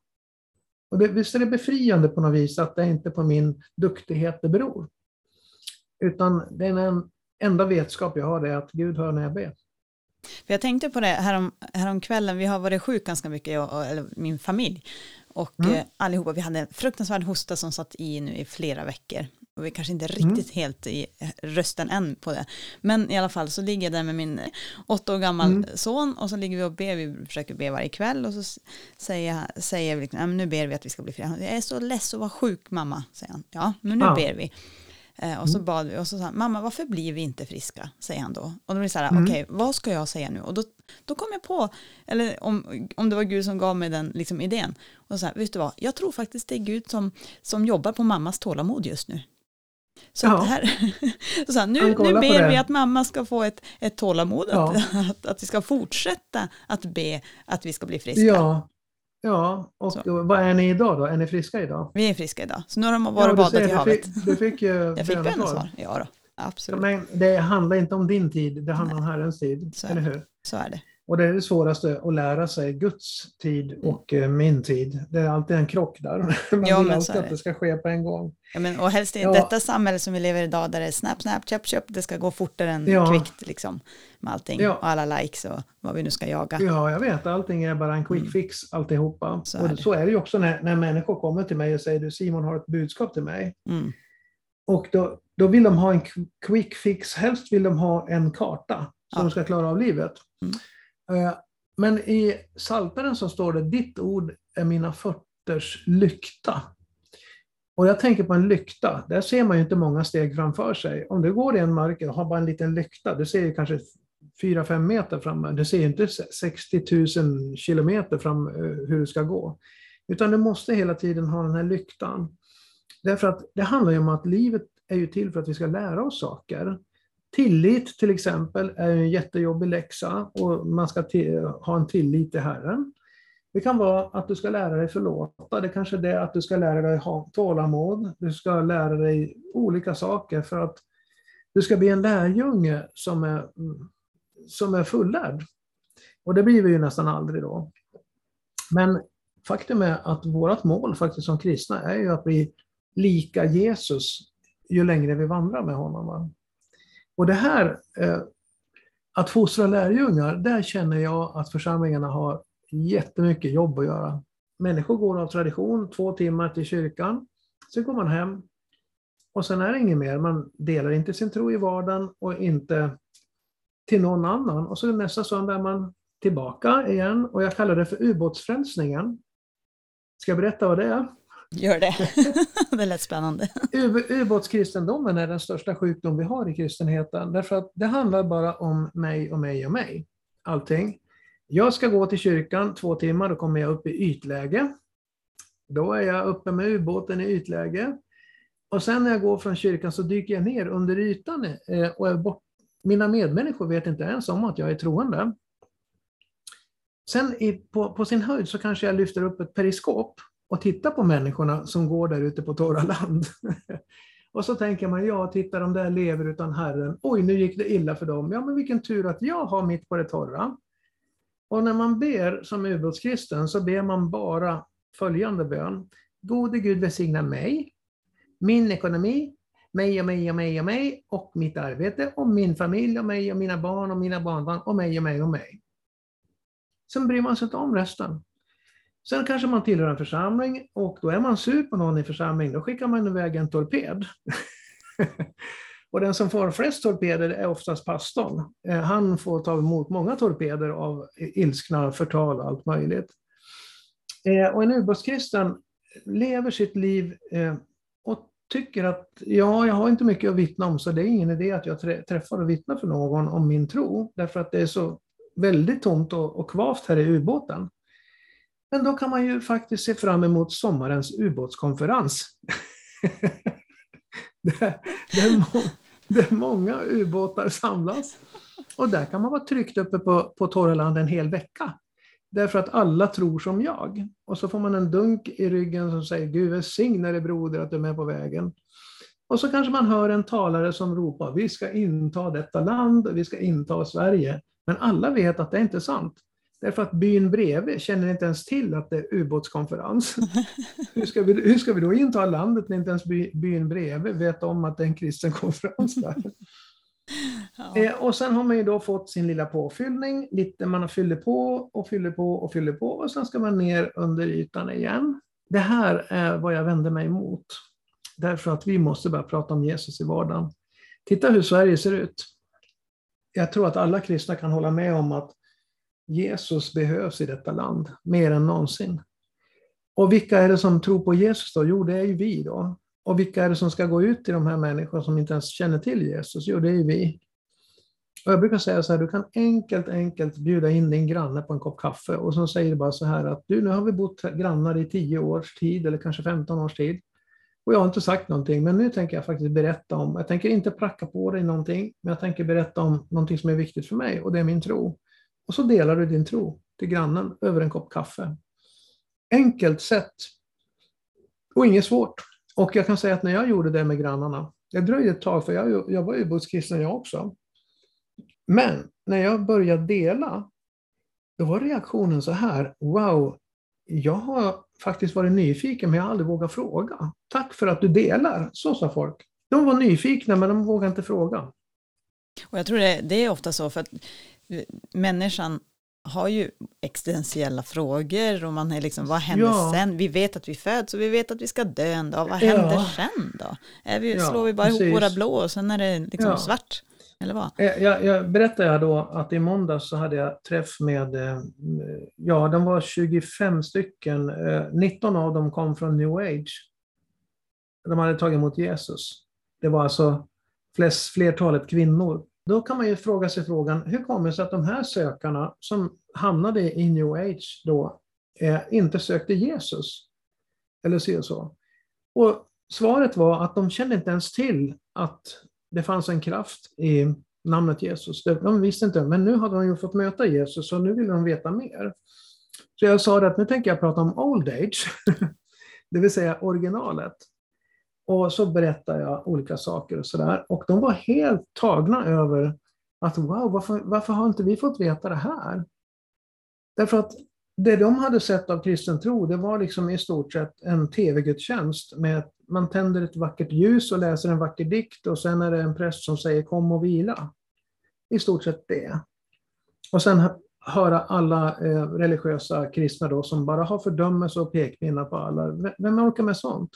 Och det, visst är det befriande på något vis att det inte på min duktighet det beror. Utan den enda vetskap jag har är att Gud hör när jag ber. För jag tänkte på det härom, härom kvällen, vi har varit sjuka ganska mycket, jag, eller min familj. Och mm. eh, allihopa, vi hade en fruktansvärd hosta som satt i nu i flera veckor. Och vi kanske inte mm. riktigt mm. helt i rösten än på det. Men i alla fall så ligger jag där med min åtta år gammal mm. son och så ligger vi och ber, vi försöker be varje kväll och så säger, säger vi liksom, nu ber vi att vi ska bli fria. Jag är så less att vara sjuk mamma, säger han. Ja, men nu ja. ber vi. Eh, och så mm. bad vi och så sa han, mamma varför blir vi inte friska? Säger han då. Och då blir det så här, mm. okej okay, vad ska jag säga nu? Och då, då kom jag på, eller om, om det var Gud som gav mig den liksom, idén. Och så här, vet du vad, jag tror faktiskt det är Gud som, som jobbar på mammas tålamod just nu. Så, ja. här, så här, nu, nu ber vi att mamma ska få ett, ett tålamod, ja. att, att, att, vi ska fortsätta att be att vi ska bli friska. Ja, Ja, och så. vad är ni idag då? Är ni friska idag? Vi är friska idag, så nu har de varit ja, och badat i havet. Fick, du fick ju Jag fick bönesvar, ja då, absolut. Men det handlar inte om din tid, det handlar Nej. om Herrens tid, så eller hur? Så är det. Och det är det svåraste, att lära sig Guds tid mm. och mm. min tid. Det är alltid en krock där. Man ja, vill alltid att det ska ske på en gång. Ja, men, och helst i ja. detta samhälle som vi lever i idag, där det är snap, snap, köp, köp, det ska gå fortare än ja. kvickt liksom. Med allting, ja. och alla likes och vad vi nu ska jaga. Ja, jag vet, allting är bara en quick mm. fix alltihopa. Så och är så är det ju också när, när människor kommer till mig och säger, du Simon har ett budskap till mig. Mm. Och då, då vill de ha en quick fix, helst vill de ha en karta som ja. de ska klara av livet. Mm. Eh, men i Salteren så står det, ditt ord är mina fötters lykta. Och jag tänker på en lykta, där ser man ju inte många steg framför sig. Om du går i en mörker och har bara en liten lykta, du ser ju kanske 4-5 meter fram, du ser inte 60 000 kilometer fram eh, hur du ska gå. Utan du måste hela tiden ha den här lyktan. Därför att det handlar ju om att livet är ju till för att vi ska lära oss saker. Tillit till exempel är en jättejobbig läxa och man ska ha en tillit till Herren. Det kan vara att du ska lära dig förlåta, det kanske är det att du ska lära dig ha tålamod, du ska lära dig olika saker för att du ska bli en lärjunge som är, som är fullärd. Och det blir vi ju nästan aldrig då. Men faktum är att vårt mål faktiskt som kristna är ju att bli lika Jesus ju längre vi vandrar med honom. Och det här, eh, att fostra lärjungar, där känner jag att församlingarna har jättemycket jobb att göra. Människor går av tradition två timmar till kyrkan, sen går man hem och sen är det inget mer. Man delar inte sin tro i vardagen och inte till någon annan. Och så nästa söndag är man tillbaka igen och jag kallar det för ubåtsfrälsningen. Ska jag berätta vad det är? Gör det. det lät spännande. Ubåtskristendomen är den största sjukdom vi har i kristenheten. Därför att det handlar bara om mig och mig och mig. Allting. Jag ska gå till kyrkan två timmar, då kommer jag upp i ytläge. Då är jag uppe med ubåten i ytläge. Och sen när jag går från kyrkan så dyker jag ner under ytan eh, och är bort. Mina medmänniskor vet inte ens om att jag är troende. Sen i, på, på sin höjd så kanske jag lyfter upp ett periskop och tittar på människorna som går där ute på torra land. och så tänker man, ja, titta de där lever utan Herren. Oj, nu gick det illa för dem. Ja, men vilken tur att jag har mitt på det torra. Och när man ber som ubåtskristen så ber man bara följande bön. Gode Gud välsigna mig, min ekonomi, mig och mig och mig och mig och mitt arbete och min familj och mig och mina barn och mina barnbarn och mig och mig och mig. Sen bryr man sig inte om resten. Sen kanske man tillhör en församling och då är man sur på någon i församlingen, då skickar man iväg en torped. och den som får flest torpeder är oftast pastorn. Eh, han får ta emot många torpeder av ilskna förtal och allt möjligt. Eh, och en ubåtskristen lever sitt liv eh, och tycker att ja, jag har inte mycket att vittna om, så det är ingen idé att jag träffar och vittnar för någon om min tro, därför att det är så väldigt tomt och kvavt här i ubåten. Men då kan man ju faktiskt se fram emot sommarens ubåtskonferens. där, där, där många ubåtar samlas. Och där kan man vara tryggt uppe på, på torra land en hel vecka. Därför att alla tror som jag. Och så får man en dunk i ryggen som säger Gud välsigne dig broder att du är med på vägen. Och så kanske man hör en talare som ropar vi ska inta detta land, vi ska inta Sverige. Men alla vet att det inte är sant. Därför att byn bredvid känner inte ens till att det är ubåtskonferens. hur, ska vi, hur ska vi då inta landet när inte ens by, byn bredvid vet om att det är en kristen konferens där? Ja. Eh, och sen har man ju då fått sin lilla påfyllning, lite man fyller på och fyller på och fyller på och sen ska man ner under ytan igen. Det här är vad jag vänder mig emot. Därför att vi måste börja prata om Jesus i vardagen. Titta hur Sverige ser ut. Jag tror att alla kristna kan hålla med om att Jesus behövs i detta land mer än någonsin. Och vilka är det som tror på Jesus då? Jo, det är ju vi då. Och vilka är det som ska gå ut till de här människorna som inte ens känner till Jesus? Jo, det är ju vi. Och jag brukar säga så här, du kan enkelt, enkelt bjuda in din granne på en kopp kaffe och så säger du bara så här att du, nu har vi bott grannar i 10 års tid eller kanske 15 års tid. Och jag har inte sagt någonting, men nu tänker jag faktiskt berätta om, jag tänker inte pracka på dig någonting, men jag tänker berätta om någonting som är viktigt för mig och det är min tro. Och så delar du din tro till grannen över en kopp kaffe. Enkelt sätt och inget svårt. Och jag kan säga att när jag gjorde det med grannarna, det dröjde ett tag, för jag, jag var ju buddhistkristen jag också. Men när jag började dela, då var reaktionen så här, wow, jag har faktiskt varit nyfiken men jag har aldrig vågat fråga. Tack för att du delar, så sa folk. De var nyfikna men de vågade inte fråga. Och jag tror det, det är ofta så för att människan har ju existentiella frågor och man är liksom, vad händer ja. sen? Vi vet att vi föds och vi vet att vi ska dö en dag. Vad händer ja. sen då? Är vi, ja, slår vi bara precis. ihop våra blå och sen är det liksom svart? Eller vad? Eh, jag, jag berättade då att i måndags så hade jag träff med, eh, ja de var 25 stycken, 19 eh, av dem kom från new age. De hade tagit emot Jesus. Det var alltså flest, flertalet kvinnor. Då kan man ju fråga sig frågan, hur kommer det sig att de här sökarna som hamnade i new age då eh, inte sökte Jesus? Eller så, så. Och svaret var att de kände inte ens till att det fanns en kraft i namnet Jesus. De visste inte, men nu hade de ju fått möta Jesus och nu vill de veta mer. Så jag sa att nu tänker jag prata om old age, det vill säga originalet. Och så berättade jag olika saker och sådär. Och de var helt tagna över att wow, varför, varför har inte vi fått veta det här? Därför att det de hade sett av kristen tro, det var liksom i stort sett en tv-gudstjänst med att man tänder ett vackert ljus och läser en vacker dikt och sen är det en präst som säger kom och vila. I stort sett det. Och sen höra alla eh, religiösa kristna då som bara har fördömelse och pekpinnar på alla. Vem orkar med sånt?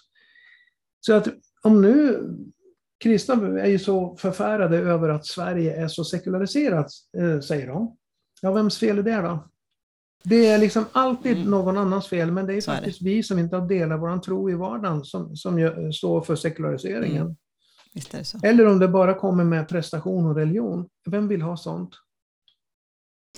Så att om nu kristna är ju så förfärade över att Sverige är så sekulariserat, eh, säger de. Ja, vems fel är det då? Det är liksom alltid mm. någon annans fel, men det är så faktiskt är vi som inte har delat vår tro i vardagen som, som står för sekulariseringen. Mm. Eller om det bara kommer med prestation och religion. Vem vill ha sånt?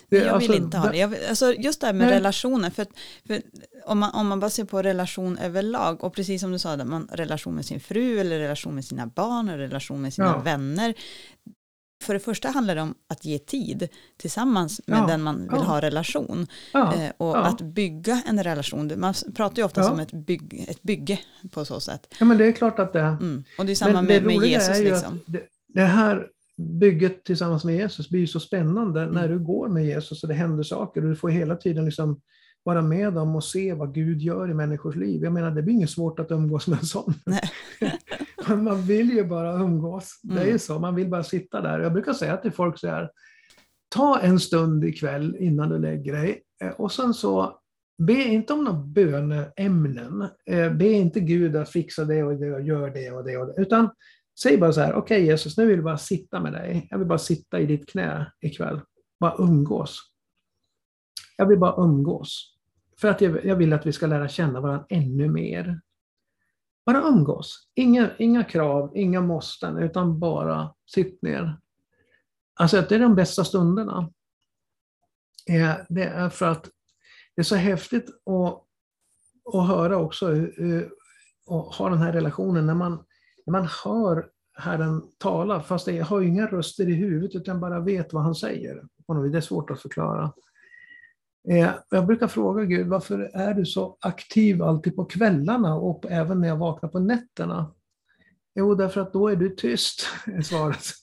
Det, jag vill alltså, inte ha det. Jag, alltså just det här med nej. relationer, för, för, om, man, om man bara ser på relation överlag, och precis som du sa, man, relation med sin fru, eller relation med sina barn, eller relation med sina ja. vänner, för det första handlar det om att ge tid tillsammans med ja, den man vill ja. ha relation. Eh, och att bygga en relation. Man pratar ju ofta om ett, bygg, ett bygge på så sätt. Ja men det är klart att det är. Mm. Och det är samma med, med Jesus. Liksom. Det, det, här bygget tillsammans med Jesus blir så spännande mm. när du går med Jesus och det händer saker. Och du får hela tiden liksom vara med dem och se vad Gud gör i människors liv. Jag menar, det blir inget svårt att umgås med en sån. man vill ju bara umgås. Det är mm. så, man vill bara sitta där. Jag brukar säga till folk så här, ta en stund ikväll innan du lägger dig eh, och sen så Be inte om några böneämnen. Eh, be inte Gud att fixa det och det och gör det och det. Och det. Utan säg bara så här, okej okay, Jesus, nu vill jag bara sitta med dig. Jag vill bara sitta i ditt knä ikväll. Bara umgås. Jag vill bara umgås. För att jag, vill att vi ska lära känna varandra ännu mer. Bara umgås. Inga, inga krav, inga måsten, utan bara sitt ner. Alltså det är de bästa stunderna. Eh, det är för att det är så häftigt att, att höra också och ha den här relationen när man, när man hör Herren tala, fast jag har inga röster i huvudet utan bara vet vad han säger. Det är svårt att förklara. Eh, jag brukar fråga Gud, varför är du så aktiv alltid på kvällarna och även när jag vaknar på nätterna? Jo, därför att då är du tyst, är svaret.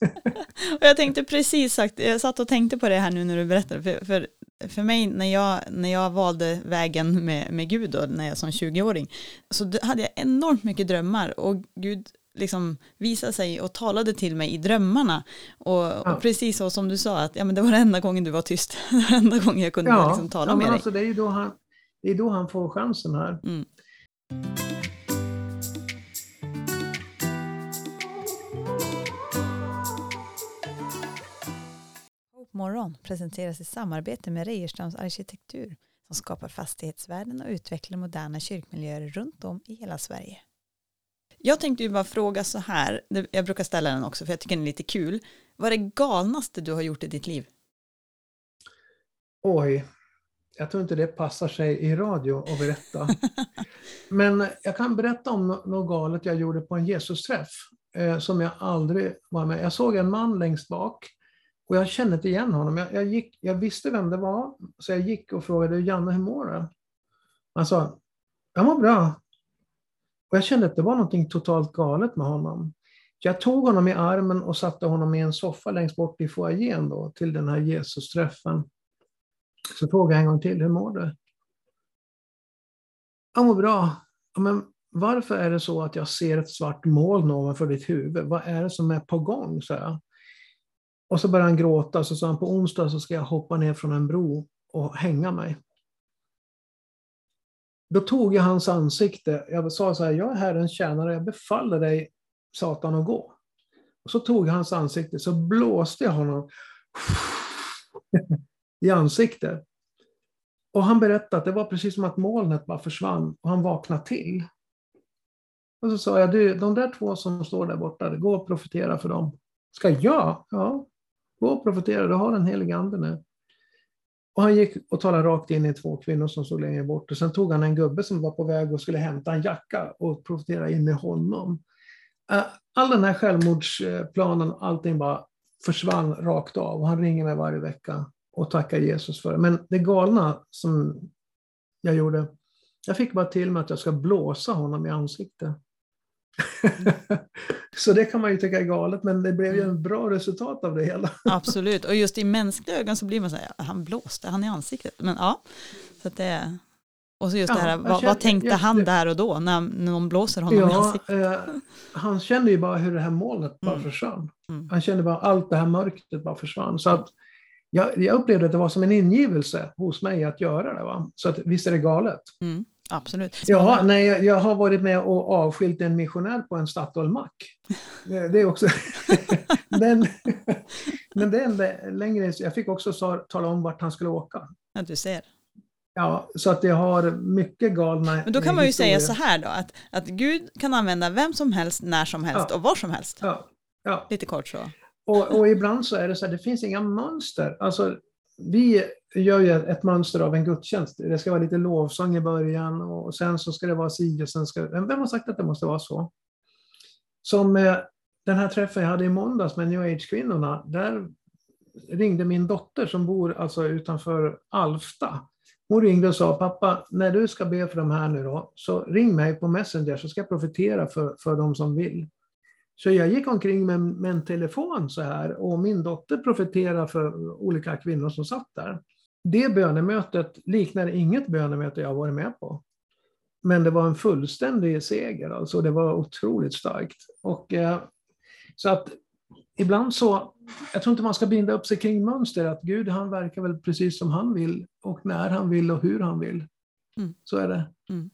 och jag tänkte precis sagt, jag satt och tänkte på det här nu när du berättade, för, för för mig när jag, när jag valde vägen med, med Gud då, när jag som 20-åring, så hade jag enormt mycket drömmar och Gud liksom visade sig och talade till mig i drömmarna. Och, ja. och precis så som du sa, att ja, men det var den enda gången du var tyst, den enda gången jag kunde ja. liksom tala ja, med dig. Alltså, det, är ju då han, det är då han får chansen här. Mm. morgon presenteras i samarbete med Rejerströms arkitektur som skapar fastighetsvärden och utvecklar moderna kyrkmiljöer runt om i hela Sverige. Jag tänkte ju bara fråga så här, jag brukar ställa den också för jag tycker den är lite kul. Vad är det galnaste du har gjort i ditt liv? Oj, jag tror inte det passar sig i radio att berätta. Men jag kan berätta om något galet jag gjorde på en Jesus-träff eh, som jag aldrig var med. Jag såg en man längst bak och jag kände inte igen honom. Jag, jag, gick, jag visste vem det var, så jag gick och frågade Janne, hur mår du? Han sa, jag mår bra. Och jag kände att det var något totalt galet med honom. Jag tog honom i armen och satte honom i en soffa längst bort i foajén då, till den här Jesus-träffen. Så frågade jag en gång till, hur mår du? Jag mår bra. Men varför är det så att jag ser ett svart moln ovanför ditt huvud? Vad är det som är på gång? Så jag. Och så började han gråta och så sa han på onsdag så ska jag hoppa ner från en bro och hänga mig. Då tog jag hans ansikte. Jag sa så här, jag är Herrens tjänare, jag befaller dig Satan att gå. Och så tog jag hans ansikte, så blåste jag honom i ansiktet. Och han berättade att det var precis som att molnet bara försvann och han vaknade till. Och så sa jag, du, de där två som står där borta, gå och profetera för dem. Ska jag? Ja. Gå och profetera, du har den helige ande nu. Och han gick och talade rakt in i två kvinnor som stod längre bort. Och sen tog han en gubbe som var på väg och skulle hämta en jacka och profitera in i honom. Eh, all den här självmordsplanen, allting bara försvann rakt av. Och han ringer mig varje vecka och tackar Jesus för det. Men det galna som jag gjorde, jag fick bara till mig att jag ska blåsa honom i ansiktet. så det kan man ju tycka är galet, men det blev ju en bra resultat av det hela. Absolut, och just i mänskliga ögon så blir man så här, han blåste han i ansiktet. Men ja, så att det och så just ja, det här, vad, kände, vad tänkte han där och då när, när någon blåser honom ja, i ansiktet? Eh, han kände ju bara hur det här molnet bara mm. försvann. Mm. Han kände bara allt det här mörkret bara försvann. Så att jag, jag upplevde att det var som en ingivelse hos mig att göra det. Va? Så att, visst är det galet. Mm. Absolut. Ja, nej, jag har varit med och avskilt en missionär på en Statoil-mack. Det är också... den, men det är längre... Jag fick också tala om vart han skulle åka. Ja, du ser. Ja, så att jag har mycket galna Men då kan man ju historier. säga så här då, att, att Gud kan använda vem som helst, när som helst ja. och var som helst. Ja. Ja. Lite kort så. Och, och ibland så är det så här, det finns inga mönster. Alltså, vi gör ju ett mönster av en gudstjänst. Det ska vara lite lovsång i början och sen så ska det vara si och sen ska Vem har sagt att det måste vara så? Som eh, den här träffen jag hade i måndags med new age-kvinnorna, där ringde min dotter som bor alltså utanför Alfta. Hon ringde och sa, pappa, när du ska be för de här nu då, så ring mig på Messenger så ska jag profetera för, för de som vill. Så jag gick omkring med, med en telefon så här och min dotter profeterade för olika kvinnor som satt där. Det bönemötet liknar inget bönemöte jag varit med på. Men det var en fullständig seger, alltså det var otroligt starkt. Och, eh, så att ibland så, jag tror inte man ska binda upp sig kring mönster, att Gud han verkar väl precis som han vill och när han vill och hur han vill. Mm. Så är det. Mm.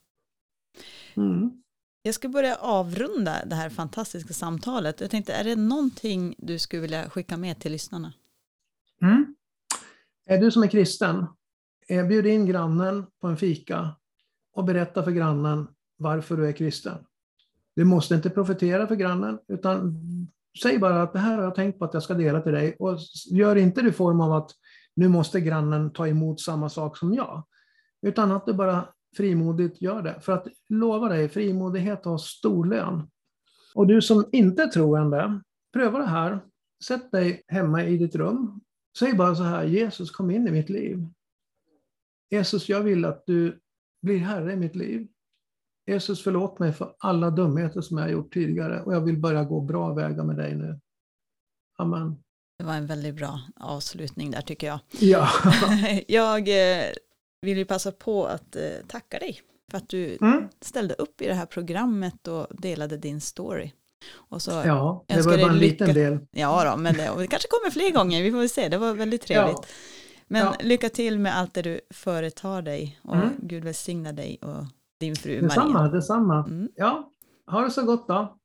Mm. Jag ska börja avrunda det här fantastiska samtalet. Jag tänkte, är det någonting du skulle vilja skicka med till lyssnarna? Mm. Är du som är kristen, eh, bjud in grannen på en fika och berätta för grannen varför du är kristen. Du måste inte profetera för grannen, utan säg bara att det här har jag tänkt på att jag ska dela till dig. Och gör inte det i form av att nu måste grannen ta emot samma sak som jag. Utan att du bara frimodigt gör det. För att lova dig, frimodighet har stor lön. Och du som inte är troende, pröva det här. Sätt dig hemma i ditt rum. Säg bara så här, Jesus kom in i mitt liv. Jesus, jag vill att du blir Herre i mitt liv. Jesus, förlåt mig för alla dumheter som jag har gjort tidigare och jag vill börja gå bra vägar med dig nu. Amen. Det var en väldigt bra avslutning där tycker jag. Ja. jag eh, vill ju passa på att eh, tacka dig för att du Mm. ställde upp i det här programmet och delade din story. Och så, ja, det var bara en lycka- liten del. ja då, men det, det kanske kommer fler gånger, vi får väl se, det var väldigt trevligt. Ja. Men Ja. lycka till med allt det du företar dig och Mm. Gud välsigna dig och din fru Detsamma, Maria. detsamma. Mm. Ja, ha det så gott då.